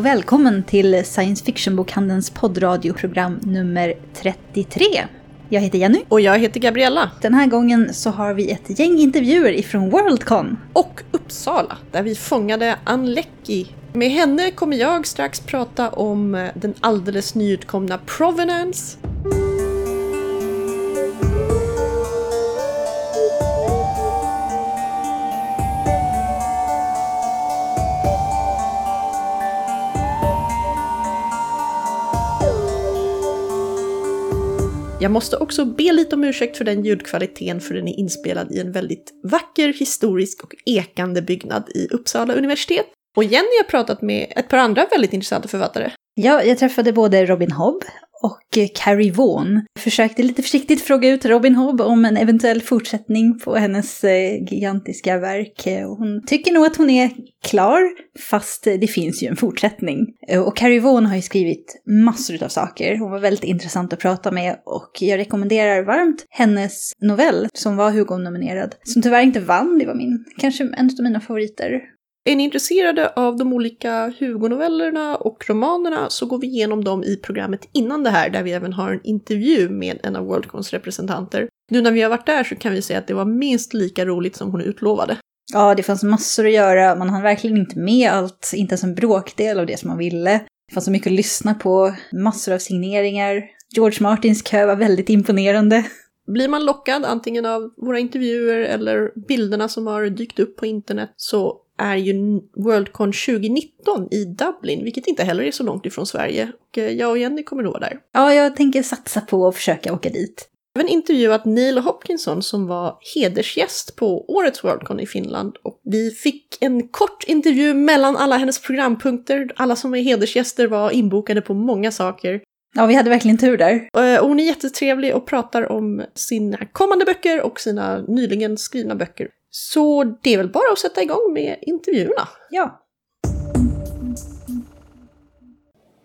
och välkommen till Science Fiction-bokhandelns poddradioprogram nummer 33. Jag heter Jenny. Och jag heter Gabriella. Den här gången så har vi ett gäng intervjuer ifrån Worldcon. Och Uppsala, där vi fångade Ann Leckie. Med henne kommer jag strax prata om den alldeles nyutkomna Provenance. Jag måste också be lite om ursäkt för den ljudkvaliteten för den är inspelad i en väldigt vacker, historisk och ekande byggnad i Uppsala universitet. Och Jenny har pratat med ett par andra väldigt intressanta författare. Ja, jag träffade både Robin Hobb och eh, Carrie Vaughan. Försökte lite försiktigt fråga ut Robin Hobb om en eventuell fortsättning på hennes eh, gigantiska verk. Eh, hon tycker nog att hon är klar, fast det finns ju en fortsättning. Och Carrie Vaughan har ju skrivit massor av saker. Hon var väldigt intressant att prata med och jag rekommenderar varmt hennes novell som var Hugo-nominerad. Som tyvärr inte vann, det var min, kanske en av mina favoriter. Är ni intresserade av de olika Hugo-novellerna och romanerna så går vi igenom dem i programmet innan det här där vi även har en intervju med en av Worldcons representanter. Nu när vi har varit där så kan vi säga att det var minst lika roligt som hon utlovade. Ja, det fanns massor att göra. Man hann verkligen inte med allt, inte ens en bråkdel av det som man ville. Det fanns så mycket att lyssna på, massor av signeringar. George Martins kö var väldigt imponerande. Blir man lockad antingen av våra intervjuer eller bilderna som har dykt upp på internet så är ju Worldcon 2019 i Dublin, vilket inte heller är så långt ifrån Sverige. Och eh, jag och Jenny kommer vara där. Ja, jag tänker satsa på att försöka åka dit. Även intervjuat Neil Hopkinson som var hedersgäst på årets Worldcon i Finland. Och vi fick en kort intervju mellan alla hennes programpunkter. Alla som är hedersgäster var inbokade på många saker. Ja, vi hade verkligen tur där. Och hon är jättetrevlig och pratar om sina kommande böcker och sina nyligen skrivna böcker. Så det är väl bara att sätta igång med intervjuerna. Ja.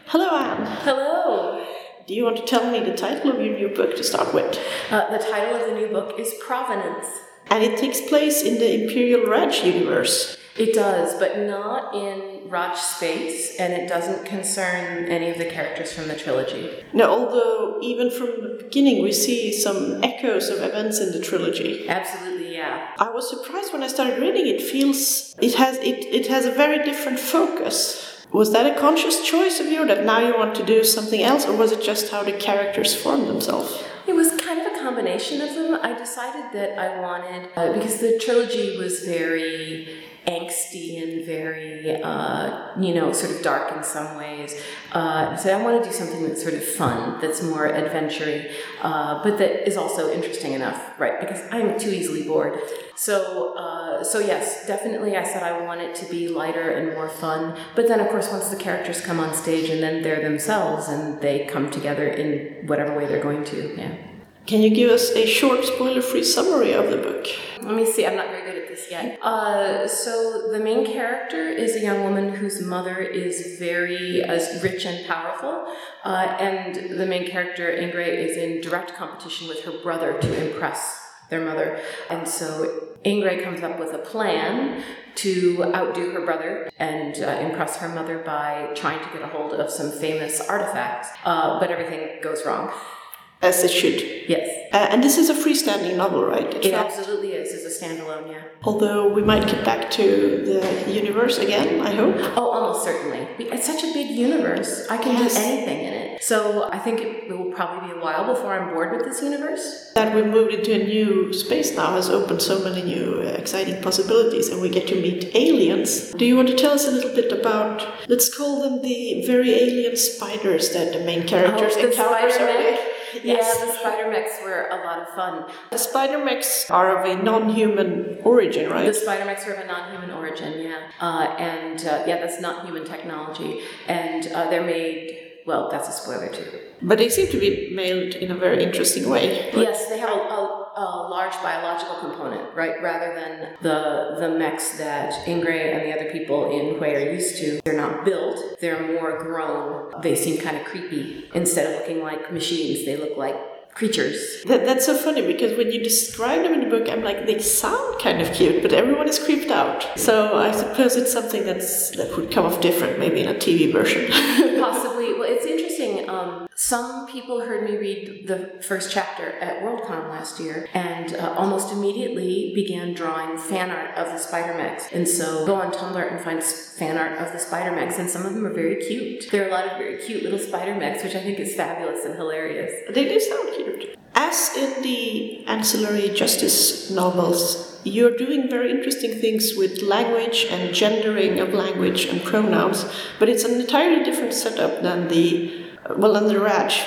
Hello, Anne. Hello. Do you want to tell me the title of your new book to start with? Uh, the title of the new book is Provenance. And it takes place in the Imperial Ranch universe. It does, but not in Radch space, and it doesn't concern any of the characters from the trilogy. Now, although even from the beginning we see some echoes of events in the trilogy. Absolutely, yeah. I was surprised when I started reading it. Feels it has it, it has a very different focus. Was that a conscious choice of yours that now you want to do something else, or was it just how the characters form themselves? It was kind of a combination of them. I decided that I wanted, uh, because the trilogy was very angsty and very, uh, you know, sort of dark in some ways. Uh, so I want to do something that's sort of fun, that's more adventure uh, but that is also interesting enough, right? Because I'm too easily bored. So, uh, so yes, definitely, I said I want it to be lighter and more fun. But then, of course, once the characters come on stage and then they're themselves and they come together in whatever way they're going to, yeah. Can you give us a short, spoiler-free summary of the book? Let me see. I'm not very good at this yet. Uh, so the main character is a young woman whose mother is very uh, rich and powerful, uh, and the main character Ingray is in direct competition with her brother to impress their mother. And so Ingray comes up with a plan to outdo her brother and uh, impress her mother by trying to get a hold of some famous artifacts, uh, but everything goes wrong. As it should. Yes. Uh, and this is a freestanding novel, right? It, it absolutely is. It's a standalone, yeah. Although we might get back to the universe again, I hope. Oh, almost certainly. It's such a big universe. I can yes. do anything in it. So I think it will probably be a while before I'm bored with this universe. That we've moved into a new space now has opened so many new uh, exciting possibilities, and we get to meet aliens. Do you want to tell us a little bit about, let's call them the very alien spiders that the main characters oh, encounter? Yes. Yeah, the spider mechs were a lot of fun. The spider mechs are of a non-human origin, right? The spider mechs are of a non-human origin, yeah. Uh, and uh, yeah, that's not human technology, and uh, they're made. Well, that's a spoiler too. But they seem to be made in a very interesting way. Yes, they have a, a, a, large biological component, right? Rather than the the mechs that Ingray and the other people in Hwae are used to. They're not built; they're more grown. They seem kind of creepy. Instead of looking like machines, they look like creatures. That, that's so funny because when you describe them in the book, I'm like, they sound kind of cute, but everyone is creeped out. So I suppose it's something that's that would come off different, maybe in a TV version. Possibly. Some people heard me read the first chapter at Worldcon last year and uh, almost immediately began drawing fan art of the Spider Mechs. And so go on Tumblr and find fan art of the Spider Mechs, and some of them are very cute. There are a lot of very cute little Spider Mechs, which I think is fabulous and hilarious. they do sound cute. As in the ancillary justice novels, you're doing very interesting things with language and gendering of language and pronouns, but it's an entirely different setup than the well, than the Radch.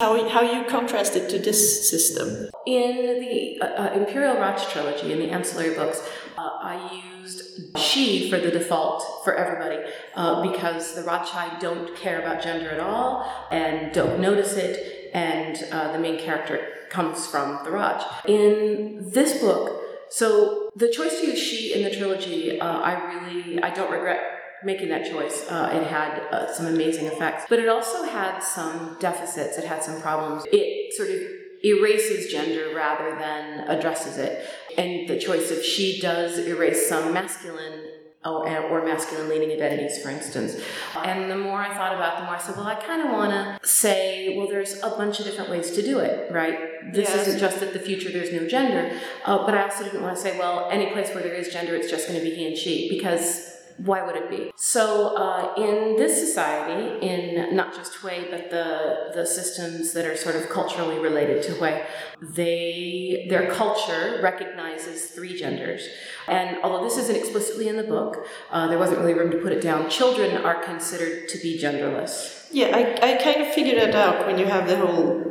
How, how you contrast it to this system? In the uh, uh, Imperial Radch trilogy, in the ancillary books, uh, I used she for the default for everybody uh, because the Radchaai don't care about gender at all and don't notice it, and uh, the main character comes from the Radch. In this book, so the choice to use she in the trilogy, uh, I really I don't regret making that choice. Uh, it had uh, some amazing effects, but it also had some deficits. It had some problems. It sort of erases gender rather than addresses it. And the choice of she does erase some masculine or masculine leaning identities, for instance. And the more I thought about it, the more I said, well, I kind of want to say, well, there's a bunch of different ways to do it, right? This yes. isn't just that the future there's no gender, uh, but I also didn't want to say, well, any place where there is gender, it's just going to be he and she, because why would it be? So, uh, in this society, in not just Hwae, but the the systems that are sort of culturally related to Hwae, they their culture recognizes three genders. And although this isn't explicitly in the book, uh, there wasn't really room to put it down. Children are considered to be genderless. Yeah, I, I kind of figured that out when you have the whole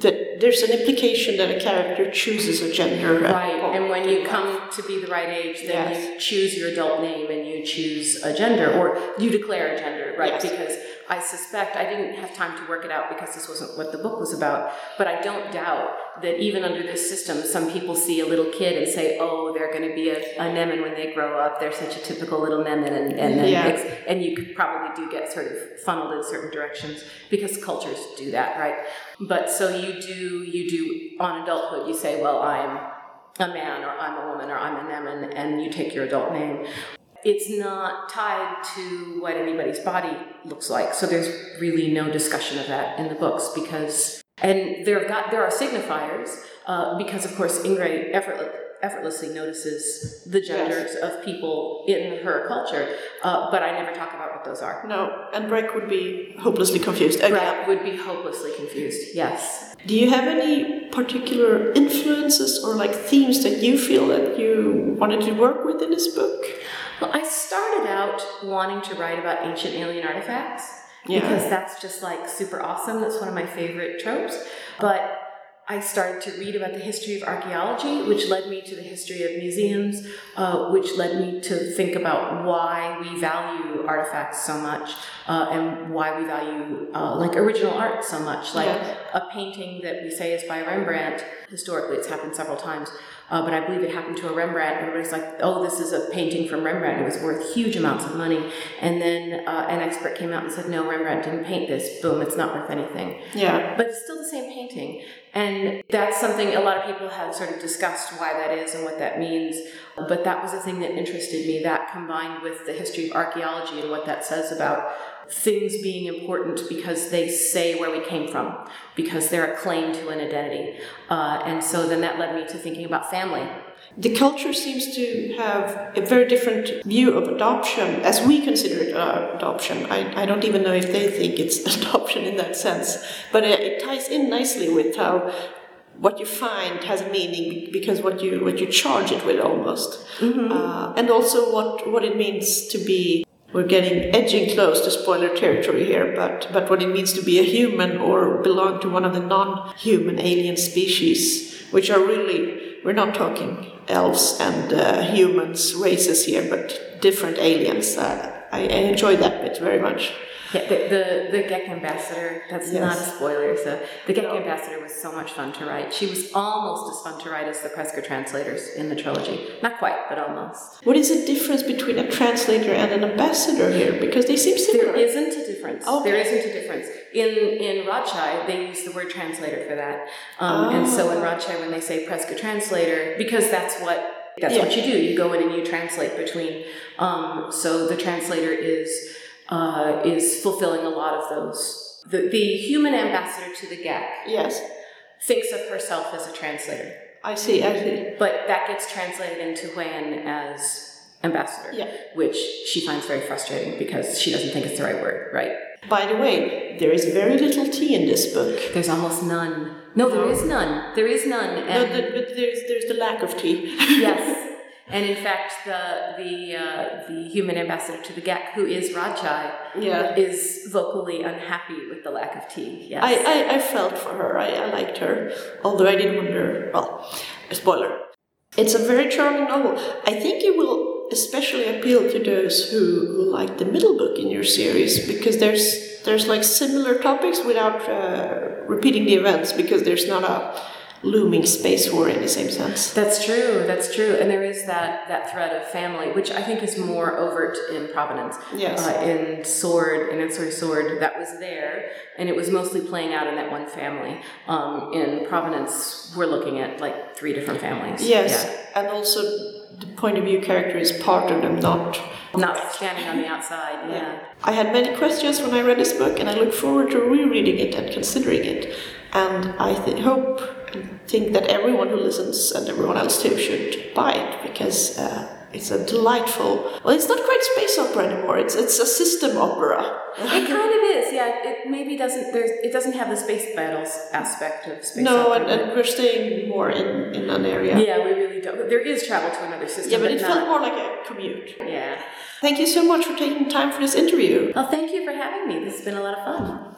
that there's an implication that a character chooses a gender. Right, and when you come to be the right age, then yes. you choose your adult name and you choose a gender, or you declare a gender, right? Yes. Because I suspect I didn't have time to work it out because this wasn't what the book was about, but I don't doubt that even under this system, some people see a little kid and say, "Oh, they're going to be a, a Nemen when they grow up. They're such a typical little Nemen," and and then yeah. and you probably do get sort of funneled in certain directions because cultures do that, right? But so you do you do on adulthood, you say, "Well, I'm." a man or I'm a woman or I'm a Nemen and you take your adult name it's not tied to what anybody's body looks like. So there's really no discussion of that in the books because, and there have got there are signifiers uh, because of course Ingray effortless, effortlessly notices the genders yes. of people in her culture, uh, but I never talk about what those are. No, and Breq would be hopelessly confused. Breq would be hopelessly confused. Yes. Do you have any particular influences or like themes that you feel that you wanted to work with in this book? Well, I started out wanting to write about ancient alien artifacts yeah. because that's just like super awesome. That's one of my favorite tropes. But I started to read about the history of archaeology, which led me to the history of museums, uh, which led me to think about why we value artifacts so much uh, and why we value uh, like original art so much. Like yeah. a painting that we say is by Rembrandt, historically, it's happened several times. Uh, but I believe it happened to a Rembrandt. Everybody's like, "Oh, this is a painting from Rembrandt. It was worth huge amounts of money." And then uh, an expert came out and said, "No, Rembrandt didn't paint this. Boom, it's not worth anything." Yeah. But it's still the same painting, and that's something a lot of people have sort of discussed why that is and what that means. But that was the thing that interested me. That combined with the history of archaeology and what that says about things being important because they say where we came from, because they're a claim to an identity. Uh, and so then that led me to thinking about family. The culture seems to have a very different view of adoption as we consider it uh, adoption. I, I don't even know if they think it's adoption in that sense, but it, it ties in nicely with how what you find has a meaning because what you what you charge it with almost, mm-hmm. uh, and also what what it means to be we're getting edging close to spoiler territory here, but, but what it means to be a human or belong to one of the non human alien species, which are really, we're not talking elves and uh, humans races here, but different aliens. Uh, I, I enjoy that bit very much. Yeah, the, the, the Geck ambassador, that's Yes. not a spoiler. So the Geck No. ambassador was so much fun to write. She was almost as fun to write as the Presger translators in the trilogy. Not quite, but almost. What is the difference between a translator and an ambassador here? Because they seem similar. There isn't a difference. Okay. There isn't a difference. In in Radchaai, they use the word translator for that. Um, And so in Oh. Radchaai, when they say Presger translator, because that's what that's Yeah. what you do. You go in and you translate between. Um, so the translator is uh, is fulfilling a lot of those. The, the human ambassador to the Geck Yes, thinks of herself as a translator, I see, I see. but that gets translated into Hwaean as ambassador, Yeah. which she finds very frustrating because she doesn't think it's the right word, right? By the way, there is very little tea in this book. There's almost none. No, there is none. There is none. No, And the, but there's there's the lack of tea. yes. And in fact, the the uh, the human ambassador to the Geck, who is Radchaai, yeah. is vocally unhappy with the lack of tea. Yes. I, I, I felt for her. I, I liked her. Although I didn't wonder. Well, spoiler. It's a very charming novel. I think it will especially appeal to those who, who like the middle book in your series because there's there's like similar topics without uh, repeating the events because there's not a looming space war in the same sense. That's true. That's true. And there is that that thread of family, which I think is more overt in Provenance. Yes. Uh, in Sword, in Ancillary Sword, that was there, and it was mostly playing out in that one family. Um, in Provenance, we're looking at like three different families. Yes, Yeah. and also the point of view character is part of them, not Not standing on the outside. Yeah. I had many questions when I read this book, and I look forward to rereading it and considering it. And I th- hope think that everyone who listens and everyone else too should buy it because uh, it's a delightful. Well, it's not quite space opera anymore. It's it's a system opera. It kind of is, yeah. It maybe doesn't. There's. It doesn't have the space battles aspect of space. no, opera, and, and we're staying more in in an area. yeah, we really don't. There is travel to another system, Yeah, but it not, felt more like a commute. Yeah. Thank you so much for taking time for this interview. Well, thank you for having me. This has been a lot of fun.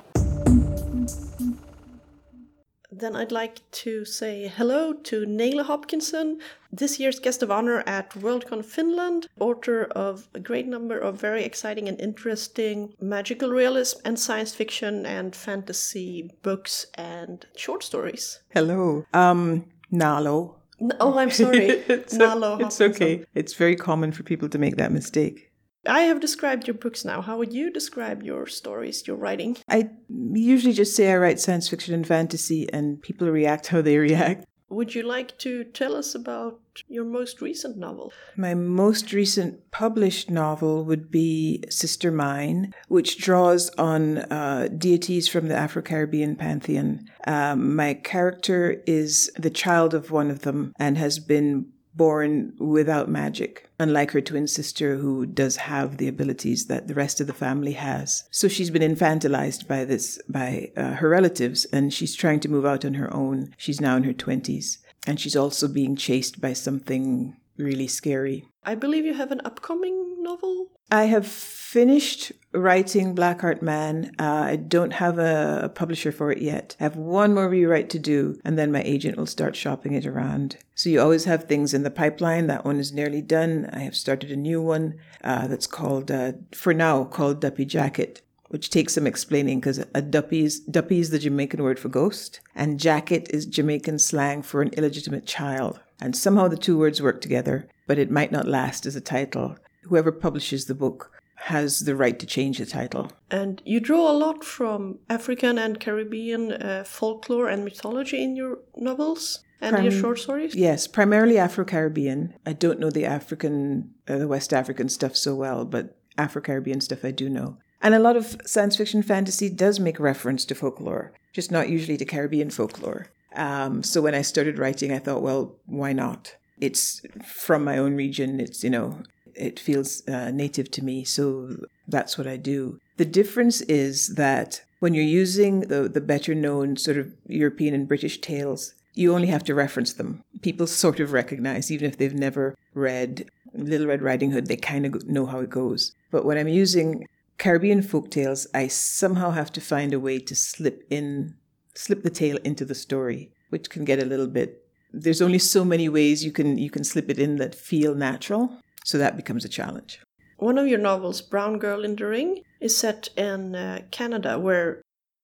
Then I'd like to say hello to Naila Hopkinson, this year's guest of honor at Worldcon Finland, author of a great number of very exciting and interesting magical realism and science fiction and fantasy books and short stories. Hello. Um, Nalo. Oh, I'm sorry. Nalo it's okay. It's very common for people to make that mistake. I have described your books now. How would you describe your stories, your writing? I usually just say I write science fiction and fantasy, and people react how they react. Would you like to tell us about your most recent novel? My most recent published novel would be Sister Mine, which draws on uh, deities from the Afro Caribbean pantheon. Um, my character is the child of one of them and has been born without magic, unlike her twin sister, who does have the abilities that the rest of the family has. So she's been infantilized by this, by uh, her relatives, and she's trying to move out on her own. She's now in her 20s, and she's also being chased by something really scary. I believe you have an upcoming novel. I have finished writing Blackheart Man. Uh, I don't have a, a publisher for it yet. I have one more rewrite to do, and then my agent will start shopping it around. So you always have things in the pipeline. That one is nearly done. I have started a new one uh, that's called, uh, for now, called Duppy Jacket. Which takes some explaining because a duppy is, duppy is the Jamaican word for ghost, and jacket is Jamaican slang for an illegitimate child. And somehow the two words work together, but it might not last as a title. Whoever publishes the book has the right to change the title. And you draw a lot from African and Caribbean uh, folklore and mythology in your novels and your short stories. Yes, primarily Afro Caribbean. I don't know the African, uh, the West African stuff so well, but Afro Caribbean stuff I do know. And a lot of science fiction fantasy does make reference to folklore, just not usually to Caribbean folklore. Um, so when I started writing, I thought, well, why not? It's from my own region. It's, you know, it feels uh, native to me. So that's what I do. The difference is that when you're using the, the better known sort of European and British tales, you only have to reference them. People sort of recognize, even if they've never read Little Red Riding Hood, they kind of know how it goes. But when I'm using Caribbean folk tales, I somehow have to find a way to slip in, slip the tale into the story, which can get a little bit. There's only so many ways you can you can slip it in that feel natural, so that becomes a challenge. One of your novels, Brown Girl in the Ring, is set in uh, Canada, where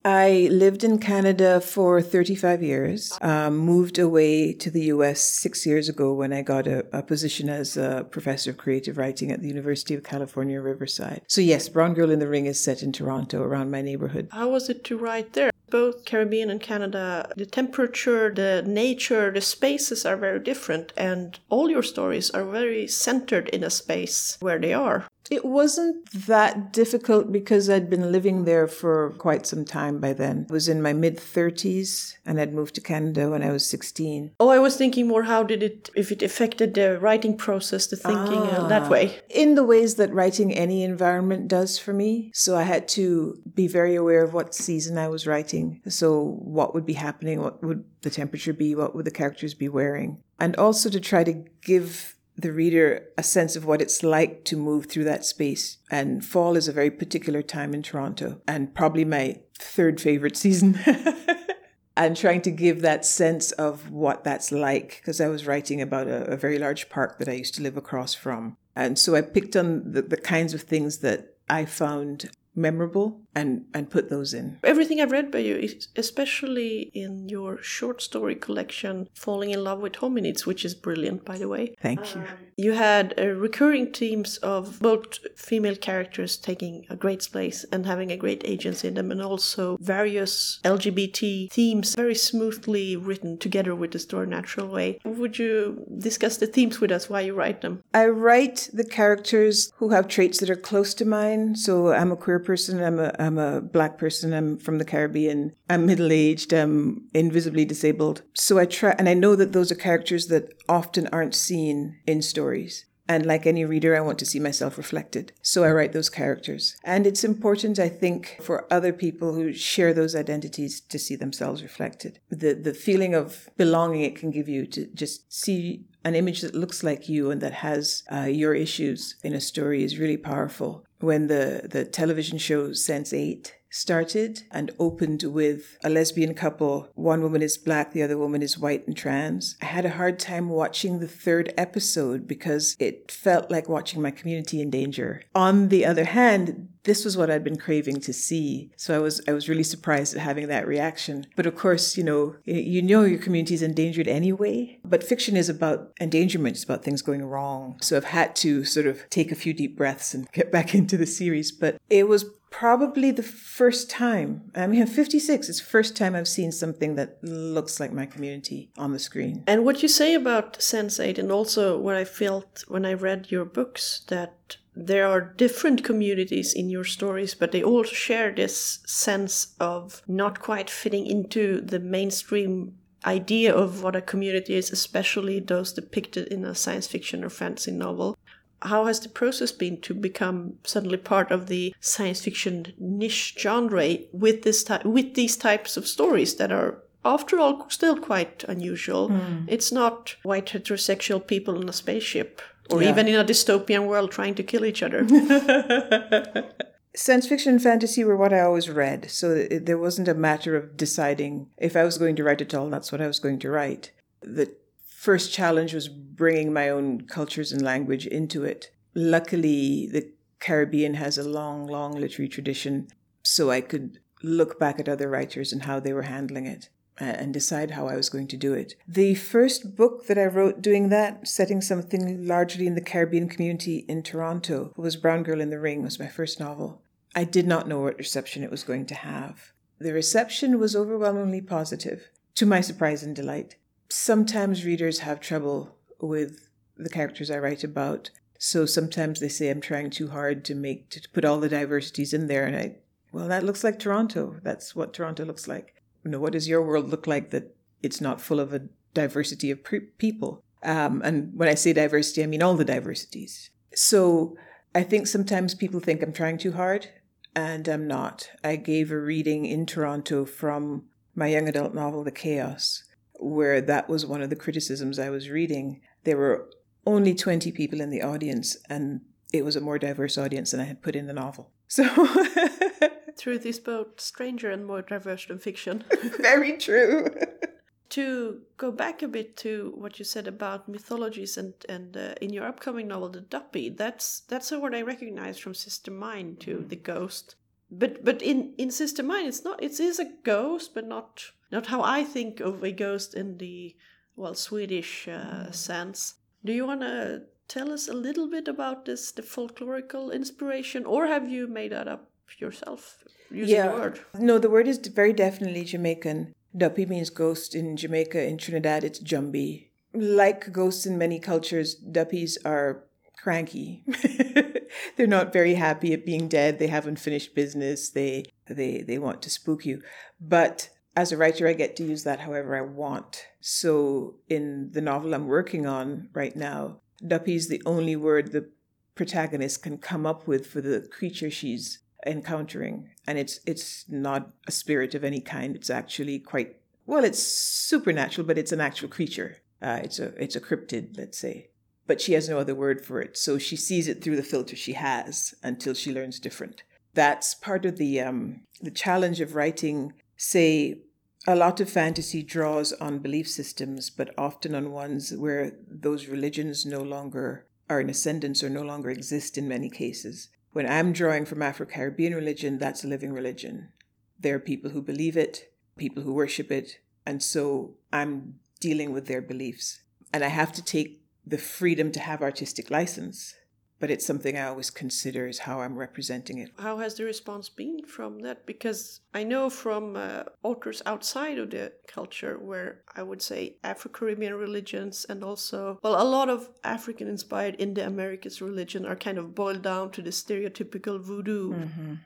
I lived in Canada for 35 years, um, moved away to the US six years ago when I got a, a, position as a professor of creative writing at the University of California, Riverside. So, yes, Brown Girl in the Ring is set in Toronto, around my neighborhood. How was it to write there? Both Caribbean and Canada, the temperature, the nature, the spaces are very different, and all your stories are very centered in a space where they are. It wasn't that difficult because I'd been living there for quite some time by then. I was in my mid 30s and I'd moved to Canada when I was 16. Oh, I was thinking more how did it, if it affected the writing process, the thinking ah. uh, that way? In the ways that writing any environment does for me. So I had to be very aware of what season I was writing. So what would be happening? What would the temperature be? What would the characters be wearing? And also to try to give the reader a sense of what it's like to move through that space. And fall is a very particular time in Toronto and probably my third favorite season. and trying to give that sense of what that's like because I was writing about a, a, very large park that I used to live across from. And so I picked on the, the kinds of things that I found memorable and and put those in. Everything I've read by you, especially in your short story collection, "Falling in Love with Hominids," which is brilliant, by the way. Thank you. Um, you had uh, recurring themes of both female characters taking a great place and having a great agency in them, and also various LGBT themes, very smoothly written together with the story natural way. Would you discuss the themes with us? Why you write them? I write the characters who have traits that are close to mine. So I'm a queer person. I'm a I'm a black person. I'm from the Caribbean. I'm middle aged. I'm invisibly disabled. So I try, and I know that those are characters that often aren't seen in stories. And like any reader, I want to see myself reflected. So I write those characters. And it's important, I think, for other people who share those identities to see themselves reflected. The, the feeling of belonging it can give you to just see an image that looks like you and that has uh, your issues in a story is really powerful. When the, the television show Sense 8 started and opened with a lesbian couple. One woman is black, the other woman is white and trans. I had a hard time watching the third episode because it felt like watching my community in danger. On the other hand, this was what I'd been craving to see. So I was I was really surprised at having that reaction. But of course, you know, you know your community is endangered anyway. But fiction is about endangerment, it's about things going wrong. So I've had to sort of take a few deep breaths and get back into the series. But it was probably the first time. I mean, I'm 56. It's first time I've seen something that looks like my community on the screen. And what you say about Sense8, and also what I felt when I read your books, that there are different communities in your stories, but they all share this sense of not quite fitting into the mainstream idea of what a community is, especially those depicted in a science fiction or fantasy novel. How has the process been to become suddenly part of the science fiction niche genre with this ty- with these types of stories that are after all still quite unusual? Mm. it's not white heterosexual people in a spaceship or yeah. even in a dystopian world trying to kill each other science fiction and fantasy were what I always read, so it, there wasn't a matter of deciding if I was going to write at all, that's what I was going to write. The first challenge was bringing my own cultures and language into it. Luckily, the Caribbean has a long, long literary tradition, so I could look back at other writers and how they were handling it and decide how I was going to do it. The first book that I wrote doing that, setting something largely in the Caribbean community in Toronto, was Brown Girl in the Ring, was my first novel. I did not know what reception it was going to have. The reception was overwhelmingly positive, to my surprise and delight sometimes readers have trouble with the characters I write about. So sometimes they say I'm trying too hard to make to put all the diversities in there, and I, well, that looks like Toronto. That's what Toronto looks like. You know, what does your world look like that it's not full of a diversity of pre- people? Um, and when I say diversity, I mean all the diversities. So I think sometimes people think I'm trying too hard, and I'm not. I gave a reading in Toronto from my young adult novel, The Chaos, where that was one of the criticisms I was reading. There were only 20 people in the audience, and it was a more diverse audience than I had put in the novel. So. Truth is both stranger and more diverse than fiction. Very true. to go back a bit to what you said about mythologies and and uh, in your upcoming novel, The Duppy, that's that's a word I recognize from Sister Mine to the ghost. But but in in Sister Mine, it's not. It is a ghost, but not not how I think of a ghost in the well Swedish uh, sense. Do you want to tell us a little bit about this, the folklorical inspiration, or have you made that up yourself using Yeah. the word? No, the word is very definitely Jamaican. Duppy means ghost in Jamaica. In Trinidad, it's Jumbi. Like ghosts in many cultures, Duppies are cranky. They're not very happy at being dead. They haven't finished business. They they they want to spook you. But as a writer, I get to use that however I want. So in the novel I'm working on right now, Duppy is the only word the protagonist can come up with for the creature she's encountering and it's it's not a spirit of any kind. It's actually quite well it's supernatural but it's an actual creature. Uh, it's a it's a cryptid let's say. But she has no other word for it. So she sees it through the filter she has until she learns different. That's part of the um the challenge of writing say a lot of fantasy draws on belief systems but often on ones where those religions no longer are in ascendance or no longer exist in many cases when I'm drawing from Afro Caribbean religion, that's a living religion. There are people who believe it, people who worship it, and so I'm dealing with their beliefs. And I have to take the freedom to have artistic license, but it's something I always consider is how I'm representing it. How has the response been from that? Because I know from uh, authors outside of the culture, where I would say Afro Caribbean religions and also, well, a lot of African inspired Indo Americas religion are kind of boiled down to the stereotypical voodoo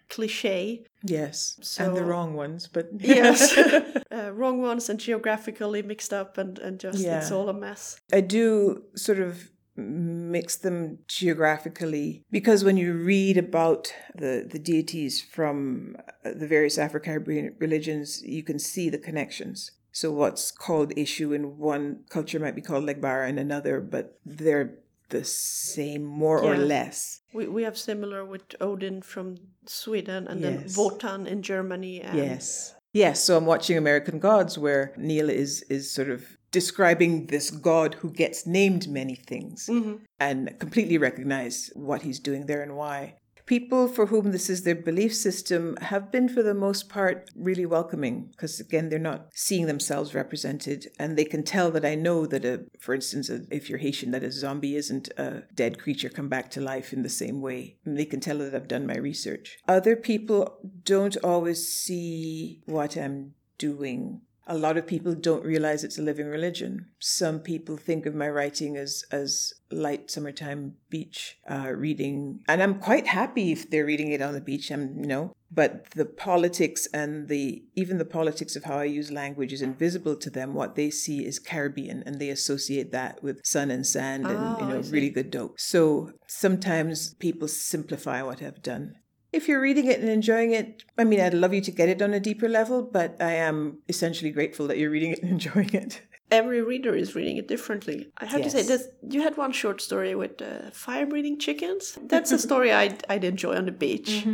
cliche. Yes, So- and the wrong ones, but Yes. uh, wrong ones and geographically mixed up, and, and just it's all a mess. I do sort of mix them geographically because when you read about the, the deities from uh, the various Afro-Caribbean religions, you can see the connections. So what's called Ishu in one culture might be called Legbara in another, but they're the same more or less. We, we have similar with Odin from Sweden and then Yes. Wotan in Germany. And Yes. Yes, so I'm watching American Gods where Neil is is sort of describing this god who gets named many things mm-hmm. and completely recognize what he's doing there and why. People for whom this is their belief system have been, for the most part, really welcoming because, again, they're not seeing themselves represented. And they can tell that I know that, a, for instance, a, if you're Haitian, that a zombie isn't a dead creature come back to life in the same way. And they can tell that I've done my research. Other people don't always see what I'm doing a lot of people don't realize it's a living religion. Some people think of my writing as as light summertime beach uh, reading, and I'm quite happy if they're reading it on the beach. I'm you know, but the politics and the even the politics of how I use language is invisible to them. What they see is Caribbean, and they associate that with sun and sand and you Oh, know really good dope. So sometimes people simplify what I've done. If you're reading it and enjoying it, I mean, I'd love you to get it on a deeper level, but I am essentially grateful that you're reading it and enjoying it. Every reader is reading it differently. I have to say, this, you had one short story with uh, fire breathing chickens. That's a story I'd, I'd enjoy on the beach.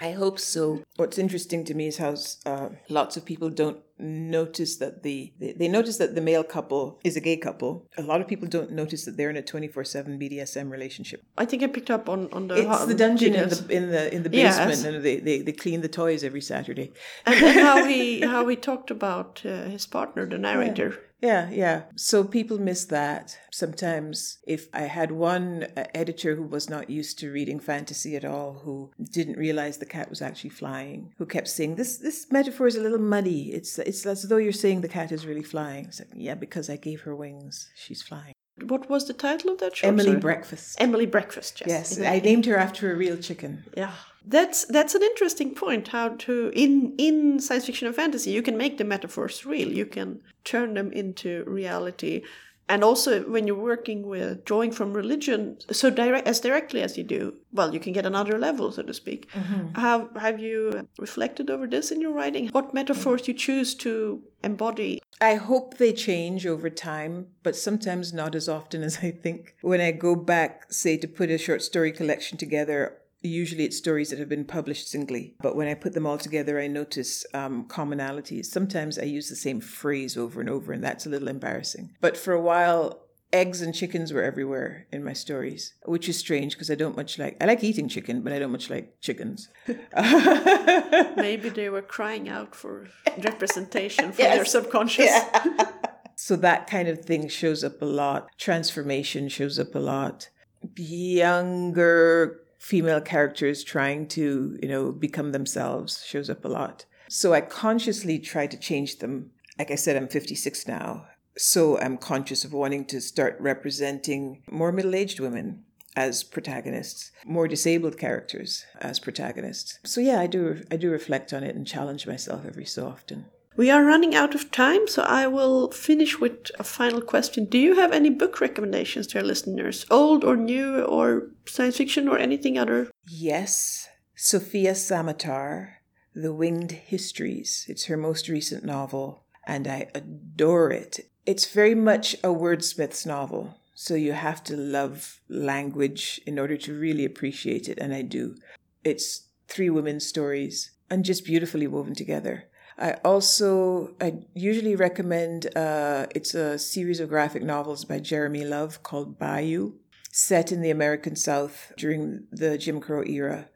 I hope so. What's interesting to me is how uh, lots of people don't notice that the they, notice that the male couple is a gay couple. A lot of people don't notice that they're in a twenty four seven BDSM relationship. I think I picked up on, on the It's the dungeon in the in the in the Yes. basement, and they, they they clean the toys every Saturday. and, how he how he talked about uh, his partner, the narrator. Yeah, yeah. So people miss that. Sometimes, if I had one uh, editor who was not used to reading fantasy at all, who didn't realize the cat was actually flying, who kept saying this this metaphor is a little muddy. It's it's as though you're saying the cat is really flying. It's like, yeah, because I gave her wings, she's flying. What was the title of that short Emily story? Breakfast. Emily Breakfast. Yes. yes, I named her after a real chicken. Yeah, that's that's an interesting point. How to in in science fiction and fantasy, you can make the metaphors real. You can turn them into reality, and also when you're working with drawing from religion, so direct as directly as you do, well, you can get another level, so to speak. Mm-hmm. Have have you reflected over this in your writing? What metaphors you choose to embody? I hope they change over time, but sometimes not as often as I think. When I go back, say, to put a short story collection together, usually it's stories that have been published singly. But when I put them all together, I notice um, commonalities. Sometimes I use the same phrase over and over, and that's a little embarrassing. But for a while, eggs and chickens were everywhere in my stories, which is strange because I don't much like. I like eating chicken, but I don't much like chickens. Maybe they were crying out for representation from Yes. their subconscious. So that kind of thing shows up a lot. Transformation shows up a lot. Younger female characters trying to, you know, become themselves shows up a lot. So I consciously try to change them. Like I said, I'm 56 now. So I'm conscious of wanting to start representing more middle aged women as protagonists, more disabled characters as protagonists. So yeah, I do I do reflect on it and challenge myself every so often. We are running out of time, so I will finish with a final question. Do you have any book recommendations to our listeners, old or new, or science fiction, or anything other? Yes, Sofia Samatar, The Winged Histories. It's her most recent novel, and I adore it. It's very much a wordsmith's novel, so you have to love language in order to really appreciate it, and I do. It's three women's stories and just beautifully woven together. I also I usually recommend uh, it's a series of graphic novels by Jeremy Love called Bayou set in the American South during the Jim Crow era,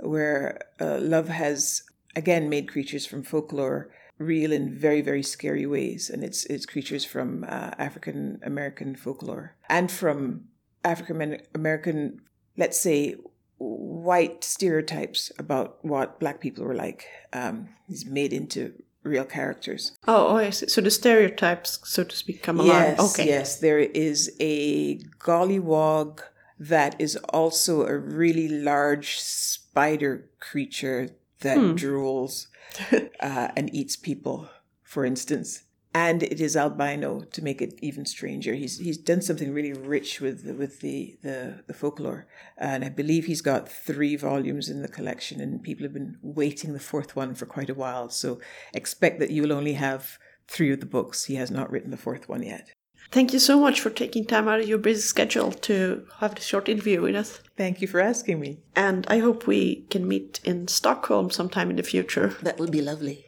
where uh, Love has again made creatures from folklore real in very very scary ways, and it's it's creatures from uh, African American folklore and from African American, let's say, white stereotypes about what black people were like. Um, he's made into real characters. Oh, oh, I see. So the stereotypes, so to speak, come alive. Yes, okay. yes. There is a gollywog that is also a really large spider creature that drools uh, and eats people, for instance. And it is albino to make it even stranger. He's he's done something really rich with the, with the, the the folklore, and I believe he's got three volumes in the collection, and people have been waiting the fourth one for quite a while. So expect that you will only have three of the books. He has not written the fourth one yet. Thank you so much for taking time out of your busy schedule to have this short interview with us. Thank you for asking me. And I hope we can meet in Stockholm sometime in the future. That would be lovely.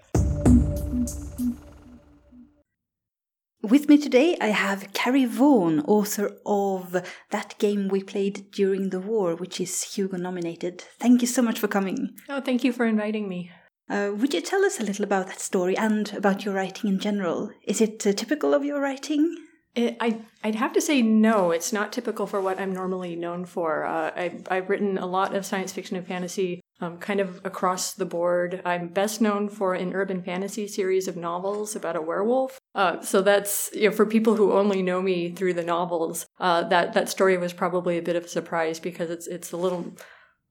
With me today, I have Carrie Vaughan, author of That Game We Played During the War, which is Hugo nominated. Thank you so much for coming. Oh, thank you for inviting me. Uh, would you tell us a little about that story and about your writing in general? Is it uh, typical of your writing? It, I, I'd have to say no, it's not typical for what I'm normally known for. Uh, I, I've written a lot of science fiction and fantasy um, kind of across the board. I'm best known for an urban fantasy series of novels about a werewolf. Uh, so that's, you know, for people who only know me through the novels, uh, that, that story was probably a bit of a surprise because it's, it's a little,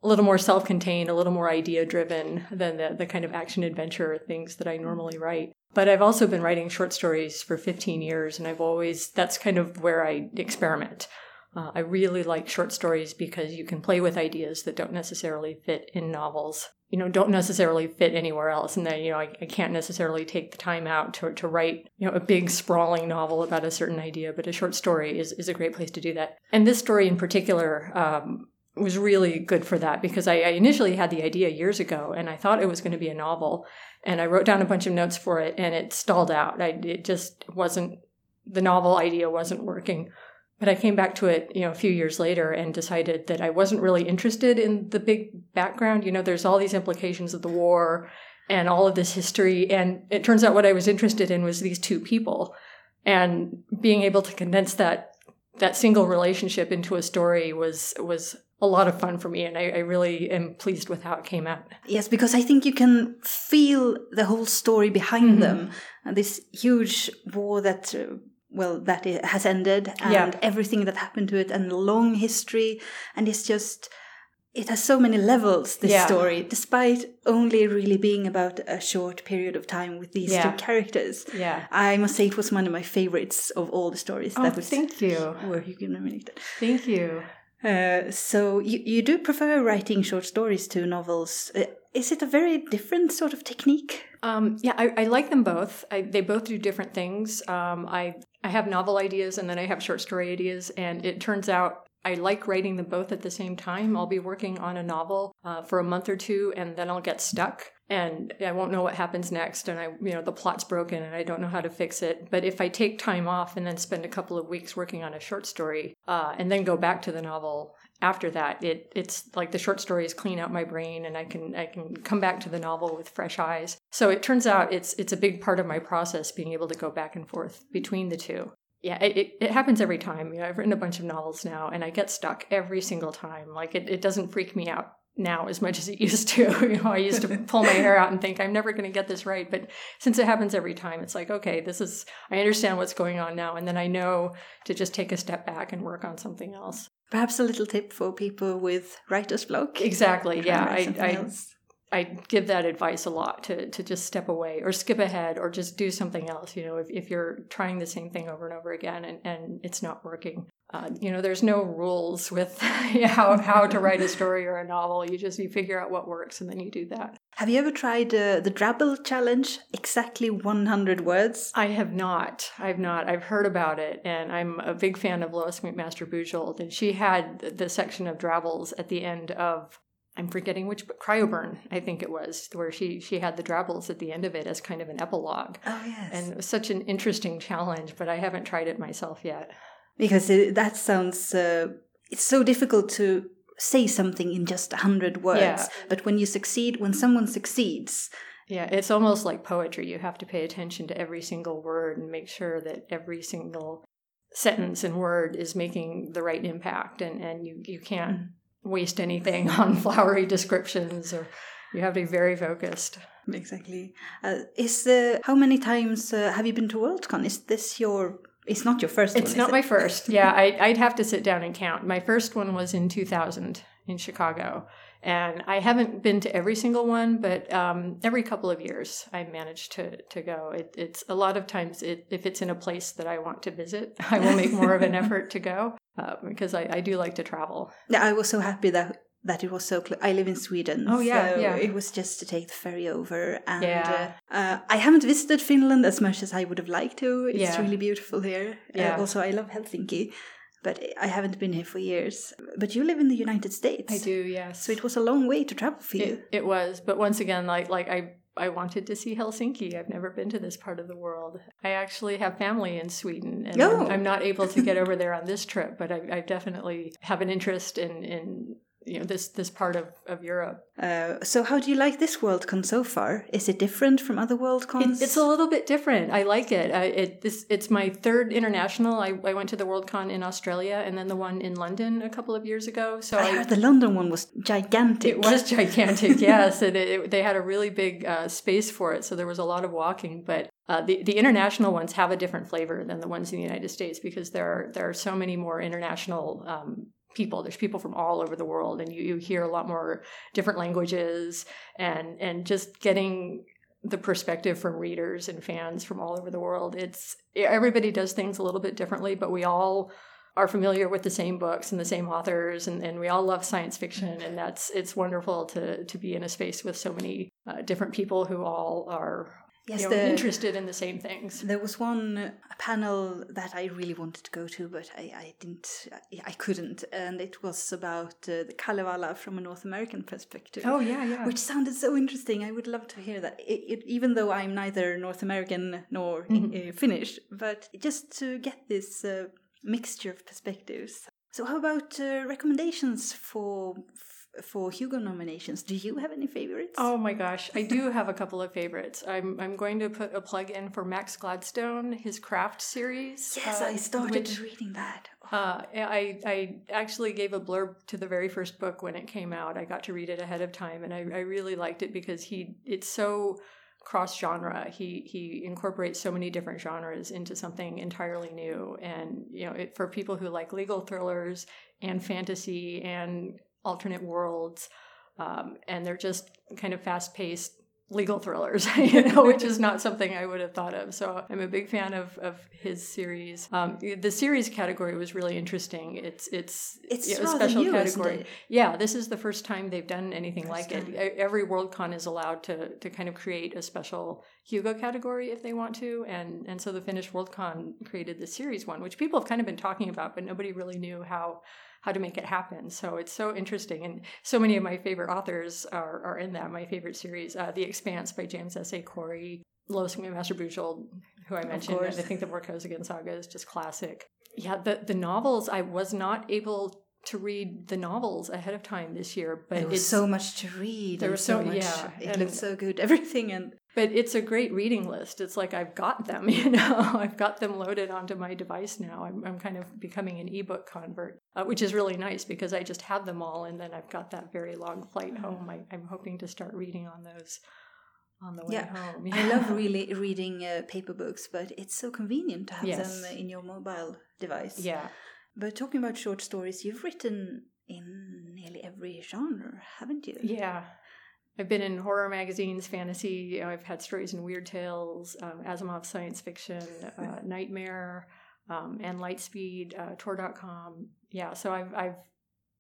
a little more self-contained, a little more idea-driven than the, the kind of action adventure things that I normally write. But I've also been writing short stories for 15 years, and I've always, that's kind of where I experiment. Uh, I really like short stories because you can play with ideas that don't necessarily fit in novels. You know, don't necessarily fit anywhere else. And then, you know, I, I can't necessarily take the time out to, to write, you know, a big sprawling novel about a certain idea, but a short story is, is a great place to do that. And this story in particular, um, was really good for that because I, I initially had the idea years ago and I thought it was going to be a novel and I wrote down a bunch of notes for it and it stalled out. I, it just wasn't, the novel idea wasn't working. But I came back to it, you know, a few years later and decided that I wasn't really interested in the big background. You know, there's all these implications of the war and all of this history. And it turns out what I was interested in was these two people and being able to condense that, that single relationship into a story was, was a lot of fun for me. And I, I really am pleased with how it came out. Yes, because I think you can feel the whole story behind them. And this huge war that, uh, well, that it has ended and Yeah. everything that happened to it and the long history. And it's just, it has so many levels, this Yeah. story, despite only really being about a short period of time with these Yeah. two characters. Yeah. I must say it was one of my favorites of all the stories Oh, that was thank you. were Hugo nominated. Thank you. Uh, so you, you do prefer writing short stories to novels. Uh, is it a very different sort of technique? Um, yeah, I, I like them both. I, they both do different things. Um, I I have novel ideas and then I have short story ideas, and it turns out I like writing them both at the same time. I'll be working on a novel uh, for a month or two, and then I'll get stuck, and I won't know what happens next. And I, you know, the plot's broken, and I don't know how to fix it. But if I take time off and then spend a couple of weeks working on a short story, uh, and then go back to the novel after that, it it's like the short stories clean out my brain, and I can I can come back to the novel with fresh eyes. So it turns out it's it's a big part of my process being able to go back and forth between the two yeah, it, it happens every time. You know, I've written a bunch of novels now and I get stuck every single time. Like it, it doesn't freak me out now as much as it used to. you know, I used to pull my hair out and think I'm never going to get this right. But since it happens every time, it's like, okay, this is, I understand what's going on now. And then I know to just take a step back and work on something else. Perhaps a little tip for people with writer's block. Exactly. Yeah. I, I, I give that advice a lot to, to just step away or skip ahead or just do something else. You know, if, if you're trying the same thing over and over again and, and it's not working, uh, you know, there's no rules with how, how to write a story or a novel. You just, you figure out what works and then you do that. Have you ever tried uh, the Drabble challenge? Exactly 100 words? I have not. I've not. I've heard about it, and I'm a big fan of Lois McMaster Bujold, and she had the section of Drabbles at the end of I'm forgetting which, but Cryoburn, I think it was, where she she had the drabbles at the end of it as kind of an epilogue. Oh yes, and it was such an interesting challenge, but I haven't tried it myself yet. Because it, that sounds, uh, it's so difficult to say something in just a hundred words. Yeah. But when you succeed, when someone succeeds, yeah, it's almost like poetry. You have to pay attention to every single word and make sure that every single sentence and word is making the right impact, and and you you can't. Mm waste anything on flowery descriptions or you have to be very focused exactly uh, is uh, how many times uh, have you been to worldcon is this your it's not your first it's one, not it? my first yeah I, i'd have to sit down and count my first one was in 2000 in chicago and I haven't been to every single one, but um, every couple of years I manage to to go. It, it's a lot of times it, if it's in a place that I want to visit, I will make more of an effort to go uh, because I, I do like to travel. Yeah, I was so happy that that it was so close. I live in Sweden. Oh yeah, so yeah. It was just to take the ferry over, and yeah. uh, uh, I haven't visited Finland as much as I would have liked to. It's yeah. really beautiful here. Uh, yeah. also, I love Helsinki but I haven't been here for years. But you live in the United States. I do, yes. So it was a long way to travel for it, you. It was, but once again, like like I I wanted to see Helsinki. I've never been to this part of the world. I actually have family in Sweden, and oh. I'm, I'm, not able to get over there on this trip. But I, I definitely have an interest in in you know this this part of of Europe. Uh, so how do you like this Worldcon so far? Is it different from other Worldcons? It, it's a little bit different. I like it. I, it this it's my third international. I, I went to the Worldcon in Australia and then the one in London a couple of years ago. So I, I heard the London one was gigantic. It was gigantic, yes. and it, it, they had a really big uh, space for it, so there was a lot of walking. But uh, the the international ones have a different flavor than the ones in the United States because there are there are so many more international um, people. There's people from all over the world and you, you hear a lot more different languages and and just getting the perspective from readers and fans from all over the world. It's everybody does things a little bit differently but we all are familiar with the same books and the same authors and, and we all love science fiction and that's it's wonderful to to be in a space with so many uh, different people who all are yes, you know, the, interested in the same things. There was one panel that I really wanted to go to, but I, I didn't, I, I couldn't, and it was about uh, the Kalevala from a North American perspective. Oh yeah, yeah. Which sounded so interesting. I would love to hear that. It, it, even though I'm neither North American nor mm-hmm. uh, Finnish, but just to get this uh, mixture of perspectives. So, how about uh, recommendations for for Hugo nominations. Do you have any favorites? Oh my gosh, I do have a couple of favorites. I'm I'm going to put a plug in for Max Gladstone, his craft series. Yes, uh, I started which, reading that. Uh, I I actually gave a blurb to the very first book when it came out. I got to read it ahead of time, and I, I really liked it because he it's so cross genre. He he incorporates so many different genres into something entirely new, and you know, it, for people who like legal thrillers and fantasy and alternate worlds, um, and they're just kind of fast paced legal thrillers, you know, which is not something I would have thought of. So I'm a big fan of, of his series. Um, the series category was really interesting. It's it's, it's you know, a special new, category. Yeah, this is the first time they've done anything first like time. it. Every Worldcon is allowed to to kind of create a special Hugo category if they want to. And and so the Finnish Worldcon created the series one, which people have kind of been talking about, but nobody really knew how how to make it happen. So it's so interesting. And so many of my favorite authors are, are in that. My favorite series, uh, The Expanse by James S.A. Corey, Lois McMaster Bujold, who I mentioned. And I think the Vorkosigan saga is just classic. Yeah, the, the novels, I was not able to read the novels ahead of time this year, but there was it's so much to read. There was so- so much. yeah, it and- looked so good. Everything and but it's a great reading list. It's like I've got them, you know, I've got them loaded onto my device now. I'm, I'm kind of becoming an ebook convert, uh, which is really nice because I just have them all, and then I've got that very long flight home. I, I'm hoping to start reading on those on the way Yeah. home. I love really reading uh, paper books, but it's so convenient to have Yes. them in your mobile device. Yeah, But talking about short stories, you've written in nearly every genre, haven't you? yeah. I've been in horror magazines, fantasy. You know, I've had stories in Weird Tales, um, Asimov science fiction, uh, Nightmare, um, and Lightspeed, uh, Tor.com. Yeah, so I've I've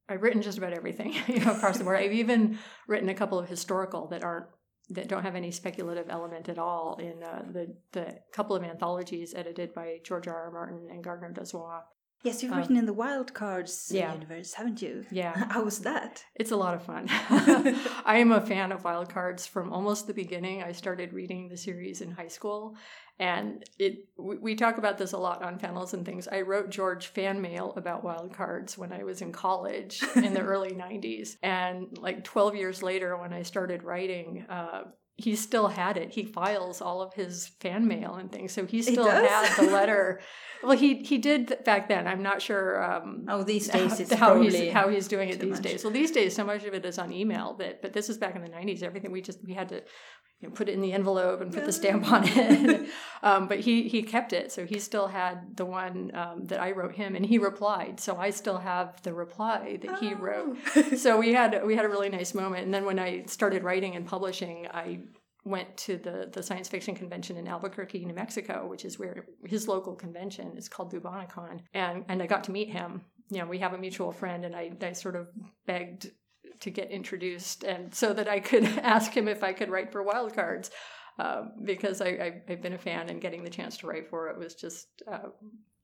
I've written just about everything you know, across the board. I've even written a couple of historical that aren't that don't have any speculative element at all in uh, the the couple of anthologies edited by George R. R. Martin and Gardner Dozois. Yes, you've Um, written in the Wild Cards yeah. universe, haven't you? Yeah. How was that? It's a lot of fun. I am a fan of wild cards from almost the beginning. I started reading the series in high school, and it we, we talk about this a lot on panels and things. I wrote George fan mail about wild cards when I was in college in the early '90s, and like 12 years later, when I started writing. Uh, he still had it. He files all of his fan mail and things, so he still does? had the letter. well, he he did back then. I'm not sure. Um, Oh, these days it's how he's how he's doing it these much. days. Well, these days so much of it is on email. That but this is back in the '90s. Everything we just we had to you know, put it in the envelope and put the stamp on it. um, but he he kept it, so he still had the one um, that I wrote him, and he replied. So I still have the reply that he wrote. so we had we had a really nice moment. And then when I started writing and publishing, I went to the the science fiction convention in Albuquerque, New Mexico, which is where his local convention is called Bubonicon, and and I got to meet him. You know, we have a mutual friend, and I I sort of begged to get introduced, and so that I could ask him if I could write for Wildcards. Uh, because I, I've been a fan and getting the chance to write for it was just uh,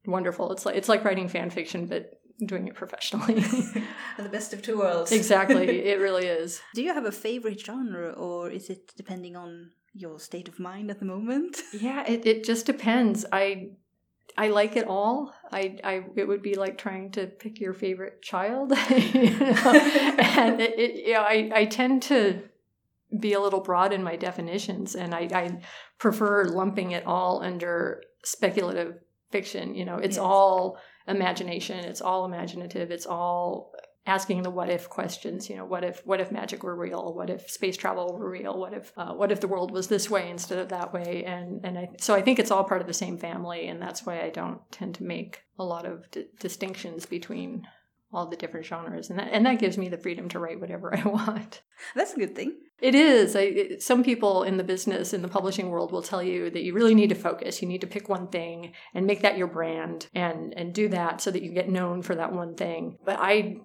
wonderful. It's like it's like writing fan fiction, but doing it professionally. the best of two worlds. exactly, it really is. Do you have a favorite genre, or is it depending on your state of mind at the moment? Yeah, it, it just depends. I I like it all. I, I it would be like trying to pick your favorite child, you know? and it, it, you know, I I tend to be a little broad in my definitions, and I, I prefer lumping it all under speculative fiction. You know, it's Yes. all imagination. It's all imaginative. It's all asking the what if questions. You know, what if what if magic were real? What if space travel were real? What if uh, what if the world was this way instead of that way? And and I, so I think it's all part of the same family, and that's why I don't tend to make a lot of d- distinctions between all the different genres, and that and that gives me the freedom to write whatever I want. That's a good thing. It is. I, it, some people in the business, in the publishing world, will tell you that you really need to focus. You need to pick one thing and make that your brand, and and do that so that you get known for that one thing. But I,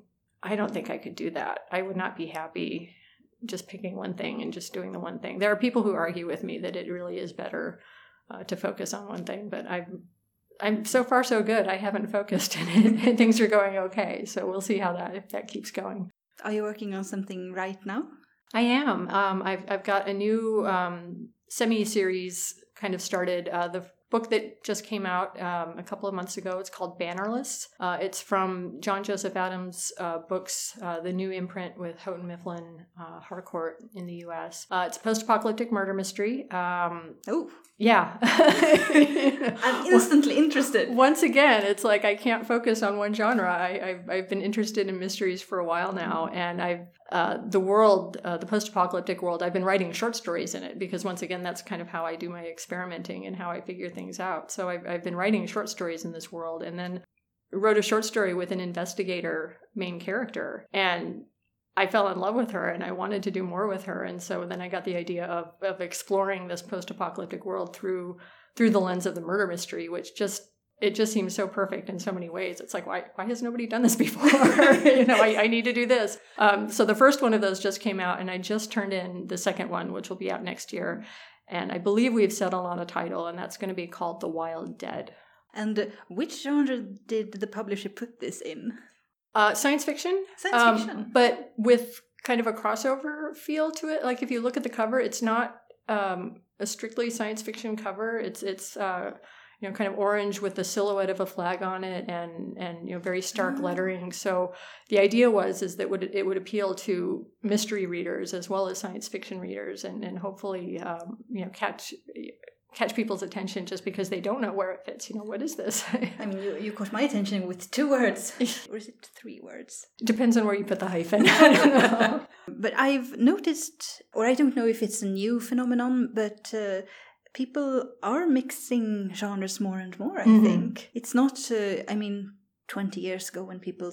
I don't think I could do that. I would not be happy just picking one thing and just doing the one thing. There are people who argue with me that it really is better uh, to focus on one thing, but I'm. I'm so far so good. I haven't focused it, and things are going okay. So we'll see how that if that keeps going. Are you working on something right now? I am. Um, I've I've got a new um, semi series kind of started. Uh, the book that just came out um, a couple of months ago. It's called Bannerless. Uh, it's from John Joseph Adams' uh, books, uh, the new imprint with Houghton Mifflin uh, Harcourt in the U.S. Uh, it's a post-apocalyptic murder mystery. Um, Oh, yeah, I'm instantly interested. once again, it's like I can't focus on one genre. I, I've, I've been interested in mysteries for a while now, and I've uh, the world, uh, the post-apocalyptic world. I've been writing short stories in it because once again, that's kind of how I do my experimenting and how I figure things out. So I've, I've been writing short stories in this world, and then wrote a short story with an investigator main character, and I fell in love with her and I wanted to do more with her. And so then I got the idea of, of exploring this post-apocalyptic world through through the lens of the murder mystery, which just it just seems so perfect in so many ways. It's like, why why has nobody done this before? you know, I, I need to do this. Um, so the first one of those just came out, and I just turned in the second one, which will be out next year. And I believe we've settled on a title, and that's going to be called The Wild Dead. And which genre did the publisher put this in? Uh, science fiction. Science um, fiction. But with kind of a crossover feel to it. Like if you look at the cover, it's not um, a strictly science fiction cover. It's it's uh, you know kind of orange with the silhouette of a flag on it and and you know very stark Oh. lettering. So the idea was is that would it would appeal to mystery readers as well as science fiction readers and and hopefully um, you know catch catch people's attention just because they don't know where it fits. You know what is this? I mean, you, you caught my attention with two words. or is it three words? Depends on where you put the hyphen. I don't know. But I've noticed, or I don't know if it's a new phenomenon, but uh, people are mixing genres more and more, I Mhm. think. It's not, uh, I mean, 20 years ago when people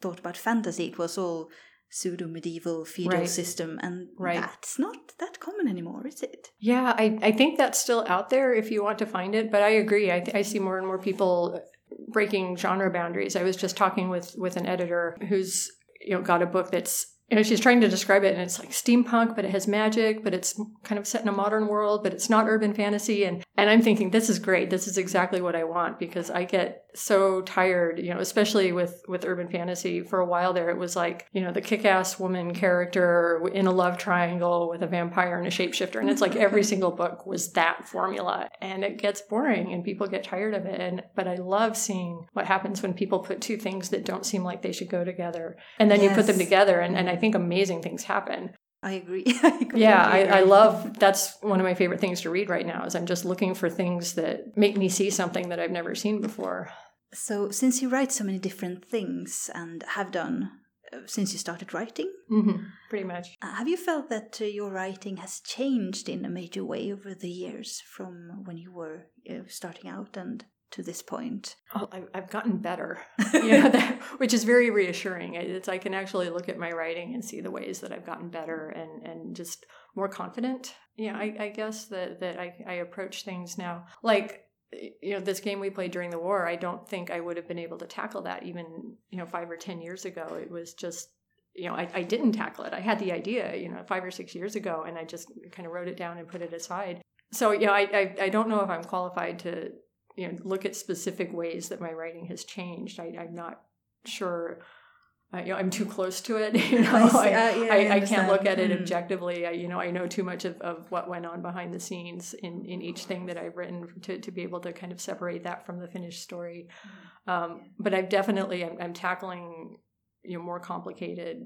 thought about fantasy, it was all pseudo medieval feudal Right. system, and Right. that's not that common anymore, is it? Yeah, I, I think that's still out there if you want to find it. But I agree. I, th- I see more and more people breaking genre boundaries. I was just talking with with an editor who's you know got a book that's you know she's trying to describe it and it's like steampunk, but it has magic, but it's kind of set in a modern world, but it's not urban fantasy. And and I'm thinking this is great. This is exactly what I want because I get so tired, you know, especially with with urban fantasy. For a while there, it was like you know the kick-ass woman character in a love triangle with a vampire and a shapeshifter, and it's like every single book was that formula, and it gets boring and people get tired of it. And but I love seeing what happens when people put two things that don't seem like they should go together, and then you put them together, and, and I think amazing things happen. I agree. I completely Yeah, I, I love that's one of my favorite things to read right now is I'm just looking for things that make me see something that I've never seen before. So, since you write so many different things and have done uh, since you started writing, hmm pretty much. uh, have you felt that uh, your writing has changed in a major way over the years from when you were uh, starting out and to this point? Oh, I've, I've gotten better, you know, that, which is very reassuring. It's I can actually look at my writing and see the ways that I've gotten better and and just more confident. Yeah, I, I guess that that I, I approach things now like you know this game we played during the war. I don't think I would have been able to tackle that even you know five or ten years ago. It was just you know I, I didn't tackle it. I had the idea you know five or six years ago, and I just kind of wrote it down and put it aside. So you know I I, I don't know if I'm qualified to you know look at specific ways that my writing has changed I, i'm not sure uh, you know i'm too close to it you know I see- uh, yeah, I, I I can't look at it. Mm. objectively I, you know i know too much of, of what went on behind the scenes in, in each thing that i've written to, to be able to kind of separate that from the finished story Mm. um, but i've definitely I'm, I'm tackling you know more complicated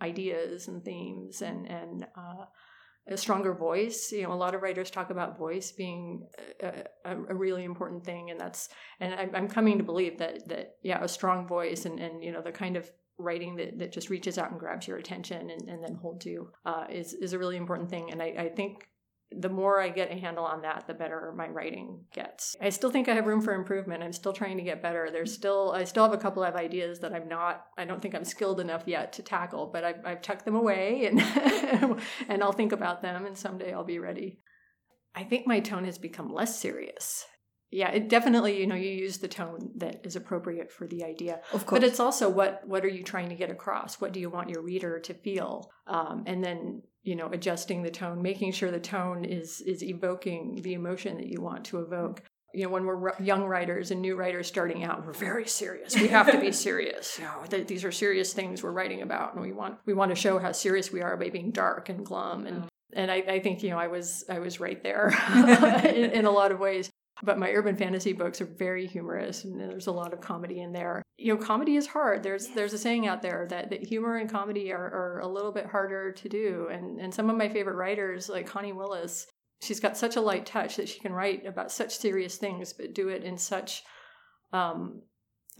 ideas and themes and and uh, a stronger voice. You know, a lot of writers talk about voice being a, a, really important thing, and that's and I'm, I'm coming to believe that that yeah, a strong voice and and you know the kind of writing that, that just reaches out and grabs your attention and, and then holds you uh, is is a really important thing. And I, I think the more I get a handle on that, the better my writing gets. I still think I have room for improvement. I'm still trying to get better. There's still I still have a couple of ideas that I'm not I don't think I'm skilled enough yet to tackle, but I've, I've tucked them away and and I'll think about them and someday I'll be ready. I think my tone has become less serious. Yeah, it definitely, you know, you use the tone that is appropriate for the idea. Of course. But it's also what what are you trying to get across? What do you want your reader to feel? Um, and then you know adjusting the tone, making sure the tone is is evoking the emotion that you want to evoke. You know, when we're young writers and new writers starting out, we're very serious. We have to be serious. You know, th- these are serious things we're writing about, and we want we want to show how serious we are by being dark and glum. And mm. and I, I think you know I was I was right there in, in a lot of ways. But my urban fantasy books are very humorous, and there's a lot of comedy in there. You know, comedy is hard. There's there's a saying out there that, that humor and comedy are, are a little bit harder to do. And and some of my favorite writers, like Connie Willis, she's got such a light touch that she can write about such serious things, but do it in such um,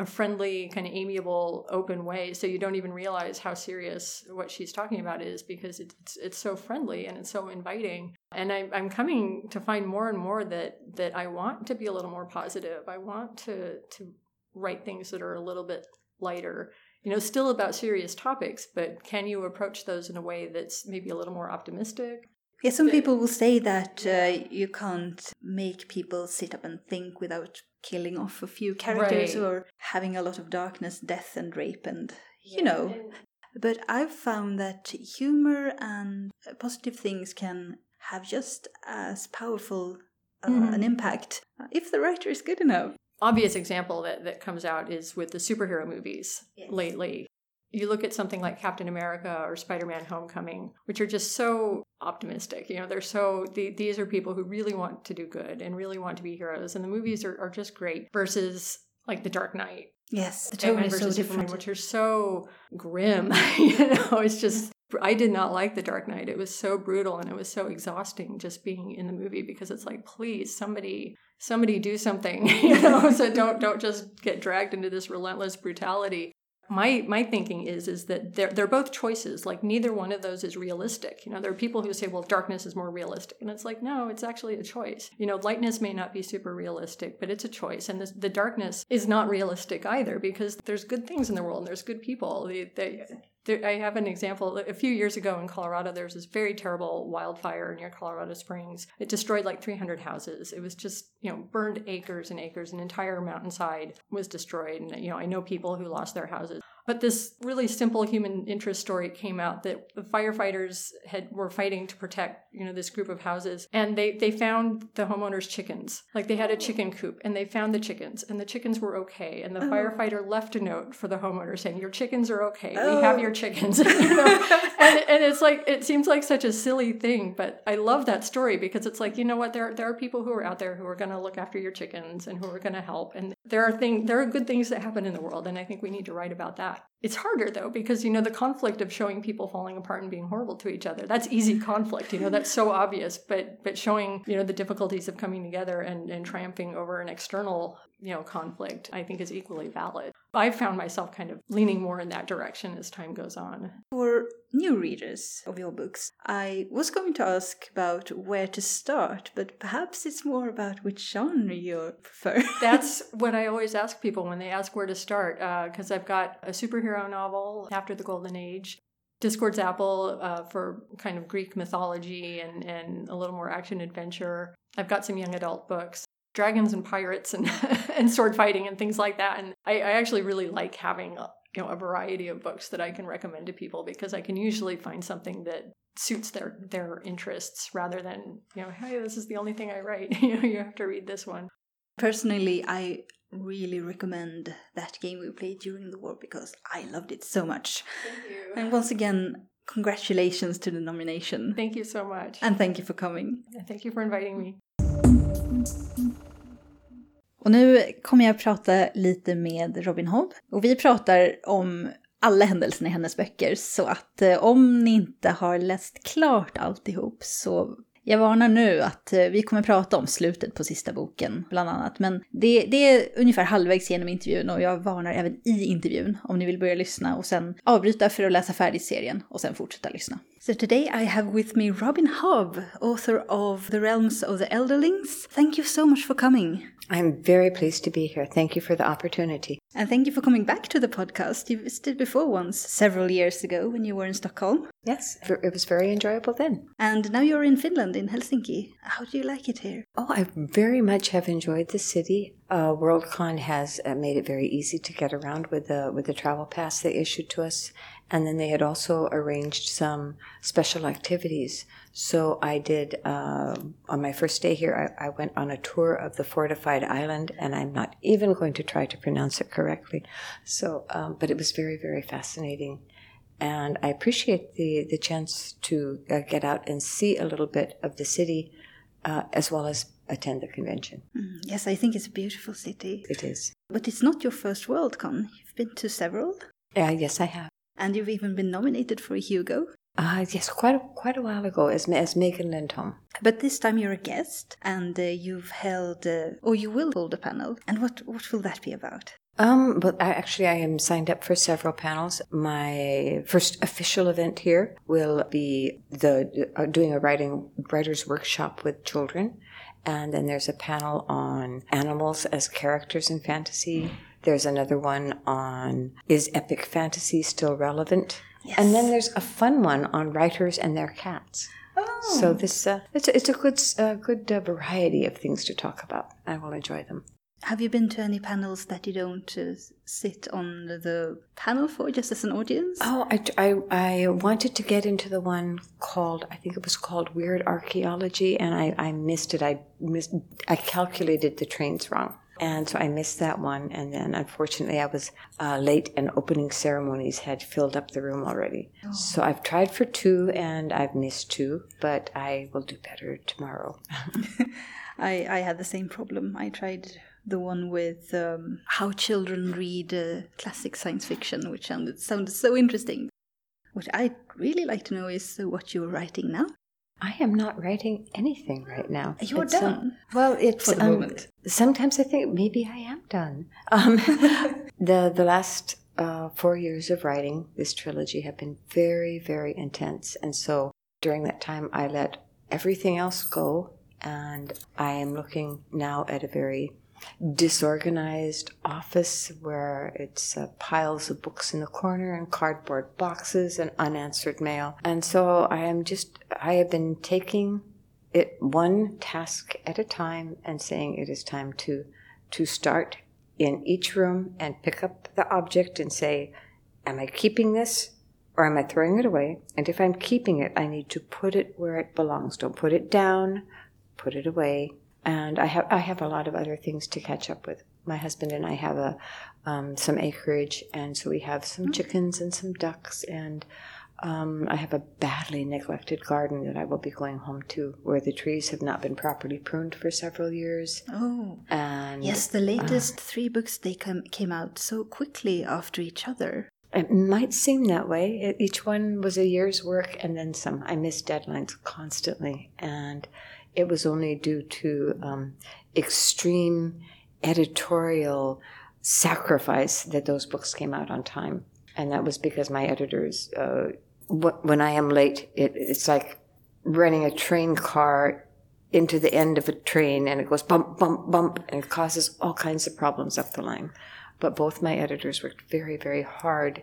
a friendly, kind of amiable, open way. So you don't even realize how serious what she's talking about is because it's it's so friendly and it's so inviting. And I, I'm coming to find more and more that that I want to be a little more positive. I want to to write things that are a little bit lighter. You know, still about serious topics, but can you approach those in a way that's maybe a little more optimistic? Yeah, some people will say that uh, you can't make people sit up and think without killing off a few characters Right. or having a lot of darkness, death, and rape, and you know. But I've found that humor and positive things can have just as powerful uh, Mhm. an impact uh, if the writer is good enough. obvious example that, that comes out is with the superhero movies Yes. lately. You look at something like Captain America or Spider Man Homecoming, which are just so optimistic. You know, they're so, the, these are people who really want to do good and really want to be heroes. And the movies are, are just great versus like The Dark Knight Yes, the tone Batman is so Superman, different. which are so grim. you know, it's just I did not like The Dark Knight. It was so brutal and it was so exhausting just being in the movie because it's like, please, somebody, somebody do something. You know, so don't don't just get dragged into this relentless brutality. My my thinking is is that they're they're both choices. Like neither one of those is realistic. You know, there are people who say, well, darkness is more realistic, and it's like, no, it's actually a choice. You know, lightness may not be super realistic, but it's a choice, and the darkness is not realistic either because there's good things in the world and there's good people. They, they, there, I have an example. A few years ago in Colorado, there was this very terrible wildfire near Colorado Springs. It destroyed like 300 houses. It was just, you know, burned acres and acres. An entire mountainside was destroyed. And, you know, I know people who lost their houses. But this really simple human interest story came out that the firefighters had were fighting to protect, you know, this group of houses, and they they found the homeowners' chickens. Like they had a chicken coop, and they found the chickens, and the chickens were okay. And the uh-huh. firefighter left a note for the homeowner saying, "Your chickens are okay. We have oh. your chickens." You know? and and it's like it seems like such a silly thing, but I love that story because it's like you know what there there are people who are out there who are going to look after your chickens and who are going to help, and there are things there are good things that happen in the world, and I think we need to write about that. It's harder though because you know the conflict of showing people falling apart and being horrible to each other. That's easy conflict, you know, that's so obvious, but but showing, you know, the difficulties of coming together and, and triumphing over an external, you know, conflict, I think is equally valid. I've found myself kind of leaning more in that direction as time goes on. For new readers of your books, I was going to ask about where to start, but perhaps it's more about which genre you prefer. That's what I always ask people when they ask where to start, because I've got a superhero novel after the Golden Age, Discord's Apple uh, for kind of Greek mythology and, and a little more action adventure. I've got some young adult books, dragons and pirates and, and sword fighting and things like that. And I, I actually really like having a, you know, a variety of books that I can recommend to people because I can usually find something that suits their their interests rather than you know hey this is the only thing i write you know you have to read this one Personally, I really recommend that game we played during the war because I loved it so much. Thank you. And once again, congratulations to the nomination. Thank you so much. And thank you for coming. Thank you for inviting me. Och nu kommer jag prata lite med Robin Hobb. Och vi pratar om alla händelserna i hennes böcker. Så att eh, om ni inte har läst klart alltihop så jag varnar nu att eh, vi kommer prata om slutet på sista boken bland annat. Men det, det är ungefär halvvägs genom intervjun och jag varnar även i intervjun om ni vill börja lyssna och sen avbryta för att läsa färdigt serien och sen fortsätta lyssna. So today I have with me Robin Hobb, author of The Realms of the Elderlings. Thank you so much for coming. I'm very pleased to be here. Thank you for the opportunity. And thank you for coming back to the podcast. You visited before once, several years ago when you were in Stockholm. Yes, it was very enjoyable then. And now you're in Finland, in Helsinki. How do you like it here? Oh, I very much have enjoyed the city. Uh, WorldCon has uh, made it very easy to get around with the with the travel pass they issued to us, and then they had also arranged some special activities. So I did uh, on my first day here. I, I went on a tour of the fortified island, and I'm not even going to try to pronounce it correctly. So, um, but it was very very fascinating and I appreciate the the chance to uh, get out and see a little bit of the city, uh, as well as attend the convention. Mm, yes, I think it's a beautiful city. It is. But it's not your first Worldcon. You've been to several, Uh, yes, I have. And you've even been nominated for a Hugo. Uh, yes, quite a, quite a while ago as as Megan Lindholm. But this time you're a guest, and uh, you've held, uh, or you will hold a panel. And what what will that be about? Um, but I actually I am signed up for several panels. My first official event here will be the uh, doing a writing writers workshop with children, and then there's a panel on animals as characters in fantasy. There's another one on is epic fantasy still relevant? Yes. And then there's a fun one on writers and their cats. Oh. So this uh, it's a, it's a good uh, good uh, variety of things to talk about. I will enjoy them. Have you been to any panels that you don't uh, sit on the panel for, just as an audience? Oh, I, I, I wanted to get into the one called, I think it was called Weird Archaeology, and I, I missed it. I missed, I calculated the trains wrong. And so I missed that one. And then unfortunately, I was uh, late, and opening ceremonies had filled up the room already. So I've tried for two, and I've missed two, but I will do better tomorrow. I, I had the same problem. I tried the one with um, how children read uh, classic science fiction, which sounded, sounded so interesting. What I'd really like to know is uh, what you're writing now. I am not writing anything right now. You're It's, uh, done well, it's for the um, moment. Sometimes I think maybe I am done. Um, the the last uh, four years of writing this trilogy have been very very intense, and so during that time I let everything else go, and I am looking now at a very disorganized office where it's uh, piles of books in the corner and cardboard boxes and unanswered mail. And so I am just, I have been taking it one task at a time and saying it is time to, to start in each room and pick up the object and say, am I keeping this or am I throwing it away? And if I'm keeping it, I need to put it where it belongs. Don't put it down, put it away. And I have I have a lot of other things to catch up with. My husband and I have a um, some acreage, and so we have some chickens and some ducks, and um, I have a badly neglected garden that I will be going home to, where the trees have not been properly pruned for several years. Oh, And yes, the latest three books they come, came out so quickly after each other. It might seem that way. Each one was a year's work and then some. I miss deadlines constantly, and it was only due to um, extreme editorial sacrifice that those books came out on time. And that was because my editors, uh, wh- when I am late, it, it's like running a train car into the end of a train and it goes bump, bump, bump, and it causes all kinds of problems up the line. But both my editors worked very, very hard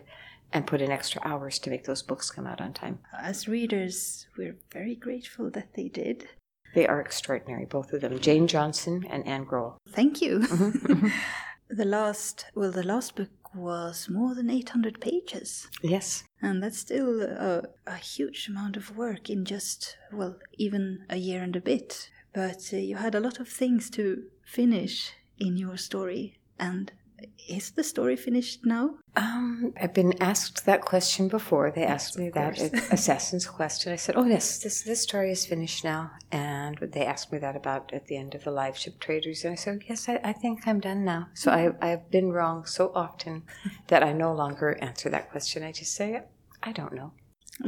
and put in extra hours to make those books come out on time. As readers, we're very grateful that they did. They are extraordinary, both of them. Jane Johnson and Anne Groell. Thank you. the last, well, the last book was more than 800 pages. Yes. And that's still a, a huge amount of work in just, well, even a year and a bit. But uh, you had a lot of things to finish in your story. And is the story finished now? Um, I've been asked that question before. They asked me that Assassin's Quest, and I said, "Oh yes, this this story is finished now." And they asked me that about at the end of the Liveship Traders, and I said, "Yes, I, I think I'm done now." So I I've been wrong so often that I no longer answer that question. I just say, "I don't know."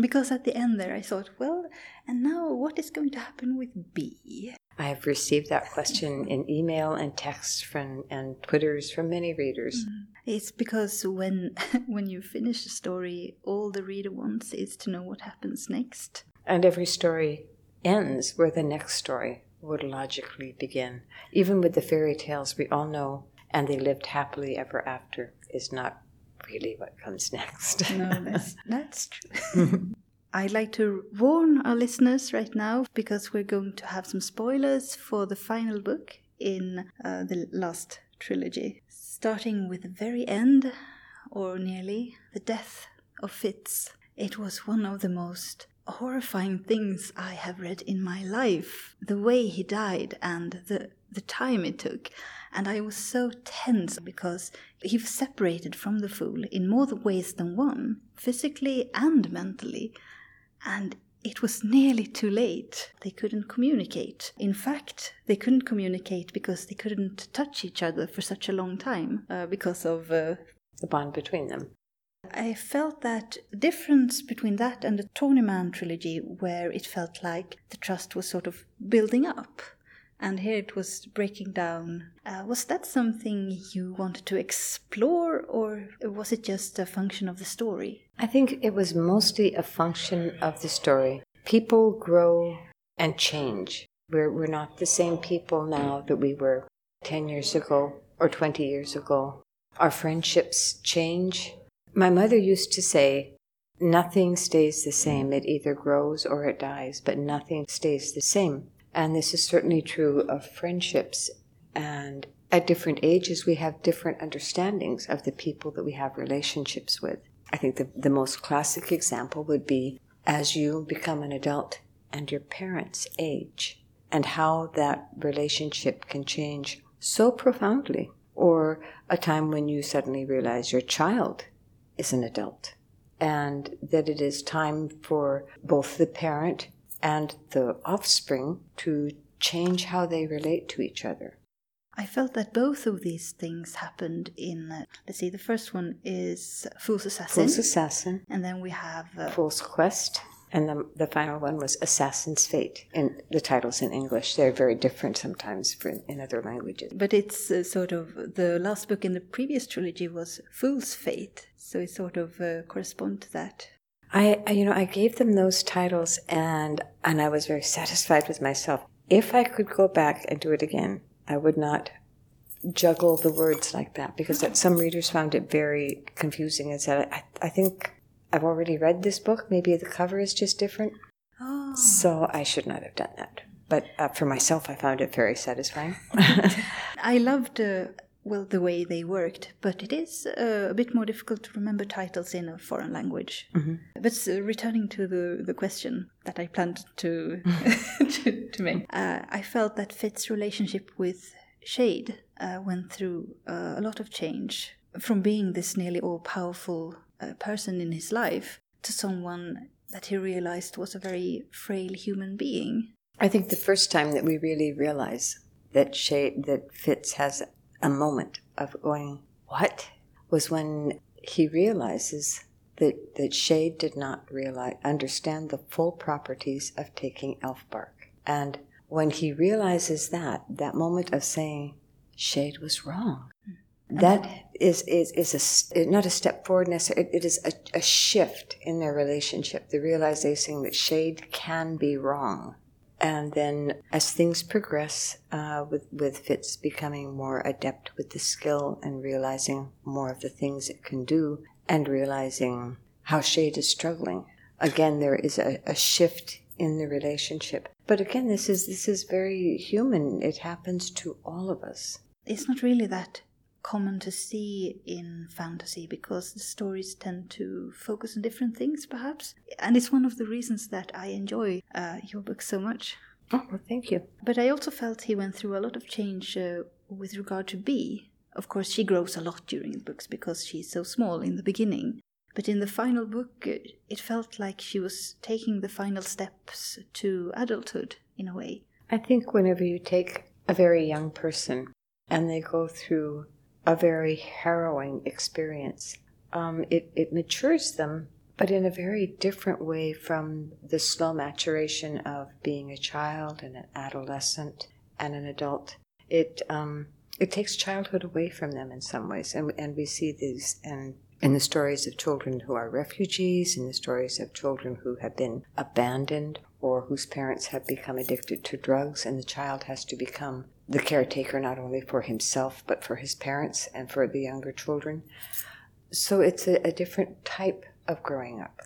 Because at the end there I thought, well, and now what is going to happen with Bee? I have received that question in email and text from and Twitters from many readers. Mm-hmm. It's because when when you finish a story, all the reader wants is to know what happens next. And every story ends where the next story would logically begin. Even with the fairy tales we all know, and they lived happily ever after, is not really what comes next. No, that's that's true. I'd like to warn our listeners right now because we're going to have some spoilers for the final book in uh, the last trilogy, starting with the very end, or nearly the death of Fitz. It was one of the most horrifying things I have read in my life. The way he died and the the time it took. And I was so tense because he was separated from the fool in more ways than one, physically and mentally. And it was nearly too late. They couldn't communicate. In fact, they couldn't communicate because they couldn't touch each other for such a long time uh, because of uh, the bond between them. I felt that difference between that and the Tawny Man trilogy, where it felt like the trust was sort of building up, and here it was breaking down. Uh, was that something you wanted to explore, or was it just a function of the story? I think it was mostly a function of the story. People grow and change. We're, we're not the same people now that we were 10 years ago or 20 years ago. Our friendships change. My mother used to say, Nothing stays the same. It either grows or it dies, but nothing stays the same. And this is certainly true of friendships. And at different ages, we have different understandings of the people that we have relationships with. I think the, the most classic example would be as you become an adult and your parents age, and how that relationship can change so profoundly, or a time when you suddenly realize your child is an adult, and that it is time for both the parent and the offspring to change how they relate to each other. I felt that both of these things happened in, uh, let's see, the first one is Fool's Assassin. Fool's Assassin, And then we have uh, Fool's Quest, and the, the final one was Assassin's Fate. And the titles in English, they're very different sometimes for, in other languages. But it's uh, sort of the last book in the previous trilogy was Fool's Fate, so it sort of uh, correspond to that. I, I, you know, I gave them those titles, and and I was very satisfied with myself. If I could go back and do it again, I would not juggle the words like that because that some readers found it very confusing and said, I, I think I've already read this book. Maybe the cover is just different. Oh. So I should not have done that. But uh, for myself, I found it very satisfying. I loved, uh, well, the way they worked, but it is uh, a bit more difficult to remember titles in a foreign language. But uh, returning to the, the question that I planned to, to, to make, uh, I felt that Fitz's relationship with Chade uh, went through uh, a lot of change from being this nearly all powerful uh, person in his life to someone that he realized was a very frail human being. I think the first time that we really realize that Chade, that Fitz has a moment of going, "What?" was when he realizes that that Chade did not realize understand the full properties of taking elf bark, and when he realizes that, that moment of saying, "Chade was wrong," hmm. that is is a, not a step forward necessarily. It, it is a, a shift in their relationship. The realization that Chade can be wrong and then as things progress uh, with, with Fitz becoming more adept with the skill and realizing more of the things it can do and realizing how Chade is struggling, again there is a, a shift in the relationship. But again, this is this is very human. It happens to all of us. it's not really that common to see in fantasy because the stories tend to focus on different things perhaps. And it's one of the reasons that i enjoy uh, your book so much. Oh, well, thank you. but i also felt he went through a lot of change uh, with regard to Bee. Of course she grows a lot during the books because she's so small in the beginning. But in the final book uh, it felt like she was taking the final steps to adulthood in a way. I think whenever you take a very young person and they go through a very harrowing experience, um, it, it matures them, but in a very different way from the slow maturation of being a child and an adolescent and an adult. It, um, it takes childhood away from them in some ways, and, and we see these in, in the stories of children who are refugees, in the stories of children who have been abandoned or whose parents have become addicted to drugs, and the child has to become the caretaker not only for himself but for his parents and for the younger children. So it's a, a different type of growing up,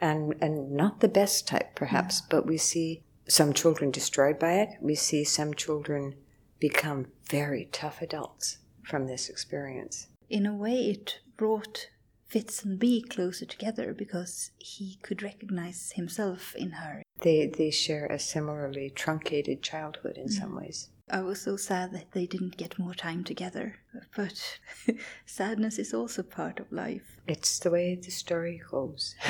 and and not the best type perhaps, but we see some children destroyed by it. We see some children become very tough adults from this experience. in a way it brought Fitz and Bee closer together because he could recognize himself in her. They they share a similarly truncated childhood in some mm. ways. I was so sad that they didn't get more time together. But sadness is also part of life. It's the way the story goes.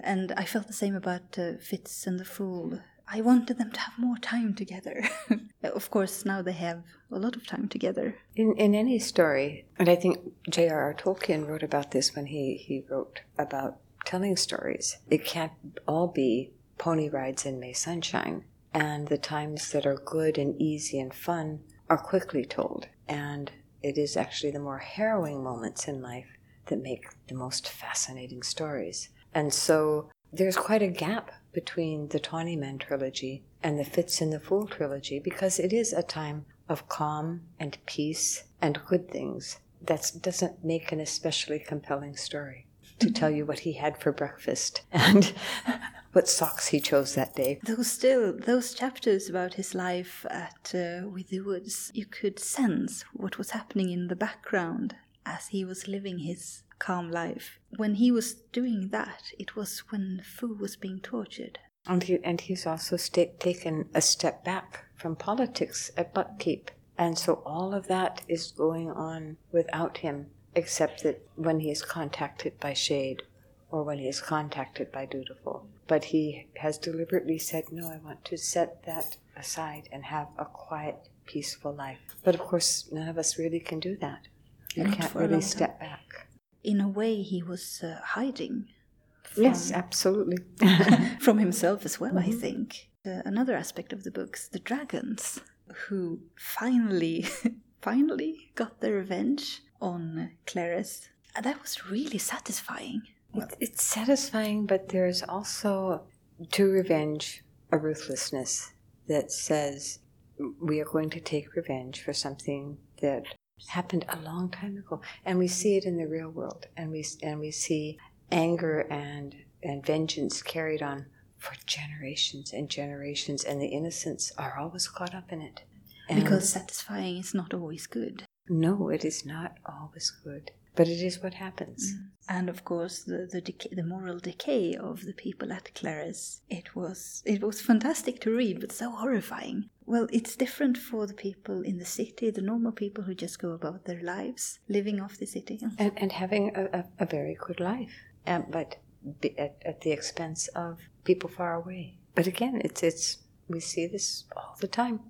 and I felt the same about uh, Fitz and the Fool. I wanted them to have more time together. of course, now they have a lot of time together. In in any story, and I think J.R.R. Tolkien wrote about this when he, he wrote about telling stories. It can't all be pony rides in May sunshine. And the times that are good and easy and fun are quickly told. And it is actually the more harrowing moments in life that make the most fascinating stories. And so there's quite a gap between the Tawny Man trilogy and the Fitz and the Fool trilogy because it is a time of calm and peace and good things. That doesn't make an especially compelling story to mm-hmm. tell you what he had for breakfast and what socks he chose that day. Though still, those chapters about his life at uh, Withywoods, you could sense what was happening in the background as he was living his calm life. When he was doing that, it was when Fool was being tortured. And, he, and he's also sta- taken a step back from politics at Buckkeep. And so all of that is going on without him, except that when he is contacted by Chade or when he is contacted by Dutiful. But he has deliberately said, No, I want to set that aside and have a quiet, peaceful life. But of course, none of us really can do that. You Not can't really long time. step back. In a way, he was uh, hiding Yes, absolutely. from himself as well, I think. Uh, another aspect of the books, the dragons, who finally, finally got their revenge on Clerres. That was really satisfying. It's, satisfying, but there's also to revenge a ruthlessness that says we are going to take revenge for something that happened a long time ago, and we see it in the real world, and we and we see anger and and vengeance carried on for generations and generations, and the innocents are always caught up in it. And Because satisfying is not always good. no, it is not always good, but it is what happens. And of course, the the, decay, the moral decay of the people at Clerres. It was it was fantastic to read, but so horrifying. Well, it's different for the people in the city, the normal people who just go about their lives, living off the city. and, and having a, a, a very good life, um, but be, at, at the expense of people far away. But again, it's it's we see this all the time.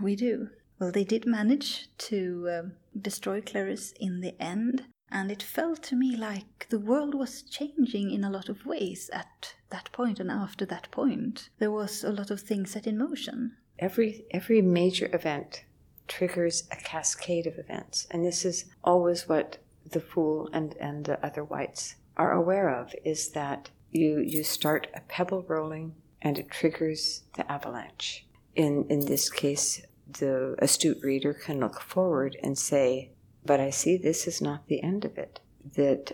We do. Well, they did manage to um, destroy Clerres in the end, and it felt to me like the world was changing in a lot of ways at that point and after that point. There was a lot of things set in motion. Every every major event triggers a cascade of events, and this is always what the fool and and the other whites are aware of is that you you start a pebble rolling and it triggers the avalanche. In in this case, the astute reader can look forward and say, "But I see this is not the end of it. That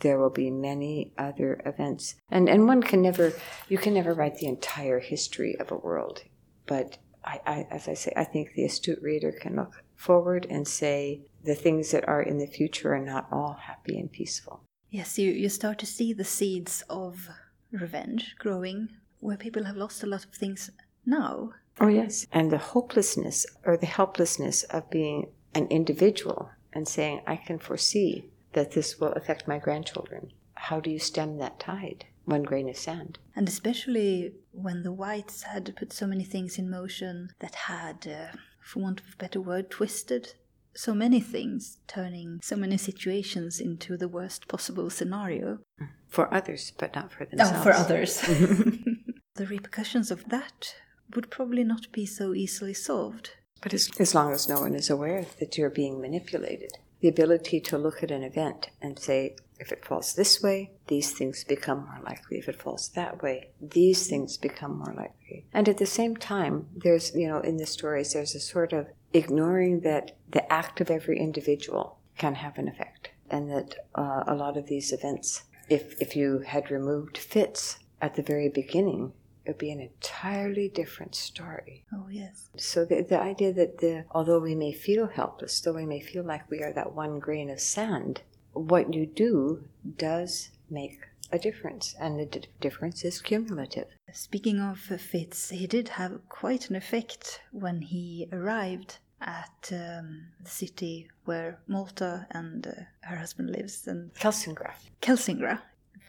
there will be many other events, and and one can never you can never write the entire history of a world, but I, I as I say, I think the astute reader can look forward and say the things that are in the future are not all happy and peaceful. Yes, you, you start to see the seeds of revenge growing where people have lost a lot of things now. Oh, yes. And the hopelessness or the helplessness of being an individual and saying, I can foresee that this will affect my grandchildren. How do you stem that tide? One grain of sand. And especially when the whites had put so many things in motion that had, uh, for want of a better word, twisted so many things, turning so many situations into the worst possible scenario. For others, but not for themselves. Oh, for others. the repercussions of that would probably not be so easily solved. But as, as long as no one is aware that you're being manipulated, the ability to look at an event and say, if it falls this way, these things become more likely. If it falls that way, these things become more likely. And at the same time, there's, you know, in the stories, there's a sort of ignoring that the act of every individual can have an effect. And that uh, a lot of these events, if, if you had removed Fitz at the very beginning, it would be an entirely different story. Oh, yes. So the, the idea that the although we may feel helpless, though we may feel like we are that one grain of sand, what you do does make a difference, and the d- difference is cumulative. Speaking of Fitz, he did have quite an effect when he arrived at um, the city where Malta and uh, her husband lives, and Kelsingraf. Kelsingra.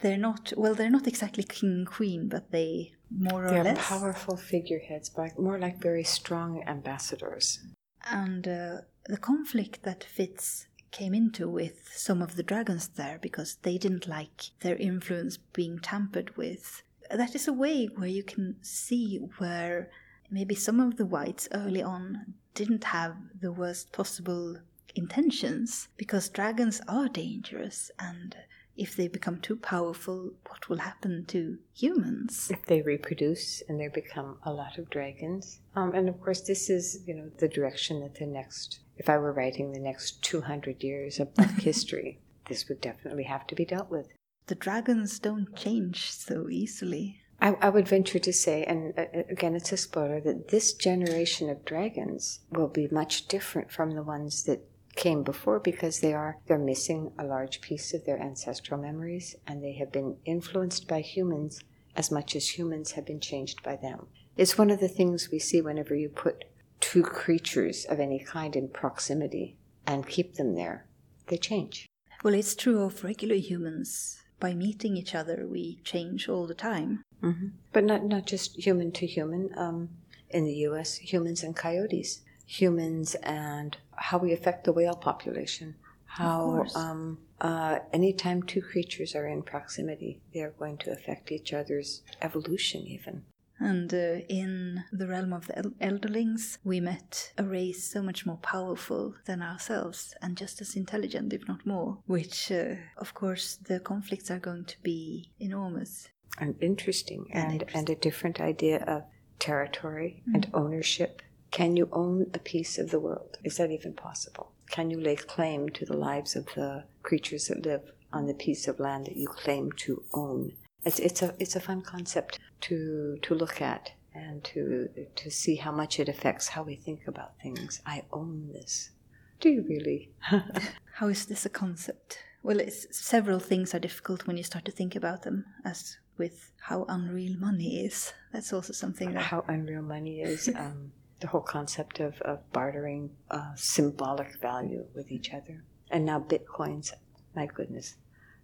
They're not well. They're not exactly king and queen, but they more or They're less. powerful figureheads, but more like very strong ambassadors. And uh, the conflict that Fitz came into with some of the dragons there because they didn't like their influence being tampered with. That is a way where you can see where maybe some of the whites early on didn't have the worst possible intentions because dragons are dangerous and if they become too powerful, what will happen to humans? If they reproduce and there become a lot of dragons. Um, and of course, this is, you know, the direction that the next, if I were writing the next 200 years of history, this would definitely have to be dealt with. The dragons don't change so easily. I, I would venture to say, and uh, again, it's a spoiler, that this generation of dragons will be much different from the ones that came before because they are they're missing a large piece of their ancestral memories and they have been influenced by humans as much as humans have been changed by them. It's one of the things we see whenever you put two creatures of any kind in proximity and keep them there. They change. Well, it's true of regular humans. By meeting each other, we change all the time. Mm-hmm. But not, not just human to human. Um, in the US, humans and coyotes, humans and how we affect the whale population. How um, uh, anytime two creatures are in proximity, they are going to affect each other's evolution, even. And uh, in the realm of the el- elderlings, we met a race so much more powerful than ourselves and just as intelligent, if not more. Which, uh, of course, the conflicts are going to be enormous. And interesting, And and, interesting. and a different idea of territory and ownership. Can you own a piece of the world? Is that even possible? Can you lay claim to the lives of the creatures that live on the piece of land that you claim to own? It's, it's a it's a fun concept to to look at and to to see how much it affects how we think about things. I own this. Do you really? How is this a concept? Well, it's, several things are difficult when you start to think about them, as with how unreal money is. That's also something that. how unreal money is. Um, the whole concept of, of bartering uh, symbolic value with each other. And now bitcoins. My goodness.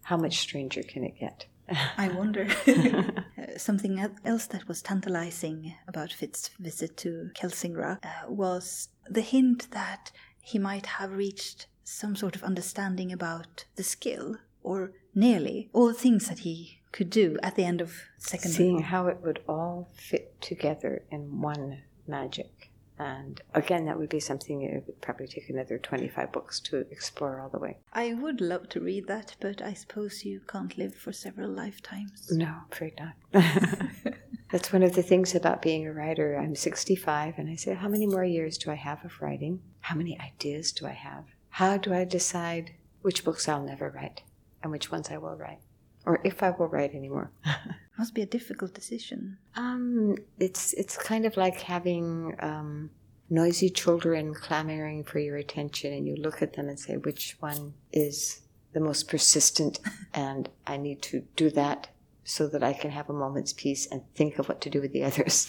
How much stranger can it get? I wonder. Something else that was tantalizing about Fitz's visit to Kelsingra uh, was the hint that he might have reached some sort of understanding about the skill, or nearly all the things that he could do at the end of second. Seeing how it would all fit together in one magic. And again, that would be something it would probably take another 25 books to explore all the way. I would love to read that, but I suppose you can't live for several lifetimes. No, I'm afraid not. That's one of the things about being a writer. I'm 65, and I say, How many more years do I have of writing? How many ideas do I have? How do I decide which books I'll never write and which ones I will write? Or if I will write anymore? Must be a difficult decision. um, it's, it's kind of like having um, noisy children clamoring for your attention, and you look at them and say, Which one is the most persistent? And I need to do that so that I can have a moment's peace and think of what to do with the others.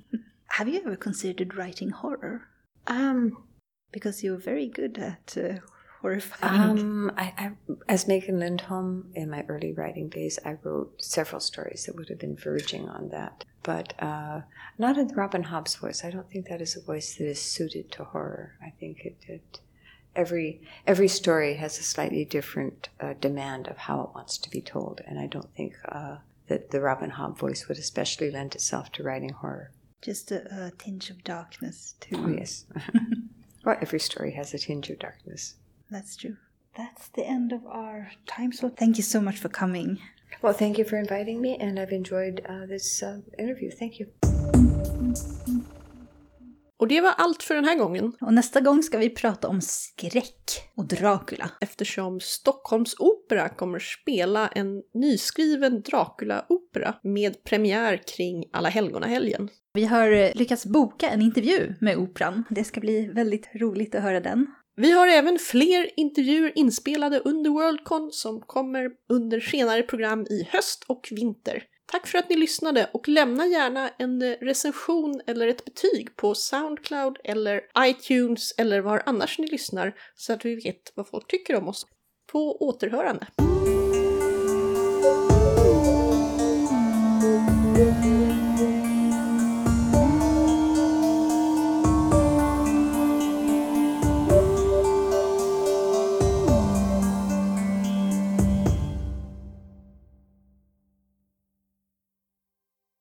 Have you ever considered writing horror? um, Because you're very good at uh, horrifying. um, I, I, as Megan Lindholm in my early writing days, I wrote several stories that would have been verging on that, but uh, not in Robin Hobb's voice. I don't think that is a voice that is suited to horror. I think it, it every every story has a slightly different uh, demand of how it wants to be told, and I don't think uh, that the Robin Hobb voice would especially lend itself to writing horror. Just a, a tinge of darkness, too. Oh yes, well, every story has a tinge of darkness. That's true. That's the end of our time slot. Thank you so much for coming. Well, thank you for inviting me, and I've enjoyed uh, this uh, interview. Thank you. Och det var allt för den här gången. Och nästa gång ska vi prata om skräck och Dracula. eftersom Stockholms opera kommer spela en nyskriven Dracula-opera med premiär kring Alla helgona-helgen. Vi har eh, lyckats boka en intervju med Operan. Det ska bli väldigt roligt att höra den. Vi har även fler intervjuer inspelade under Worldcon som kommer under senare program i höst och vinter. Tack för att ni lyssnade och lämna gärna en recension eller ett betyg på Soundcloud eller iTunes eller var annars ni lyssnar så att vi vet vad folk tycker om oss. På återhörande!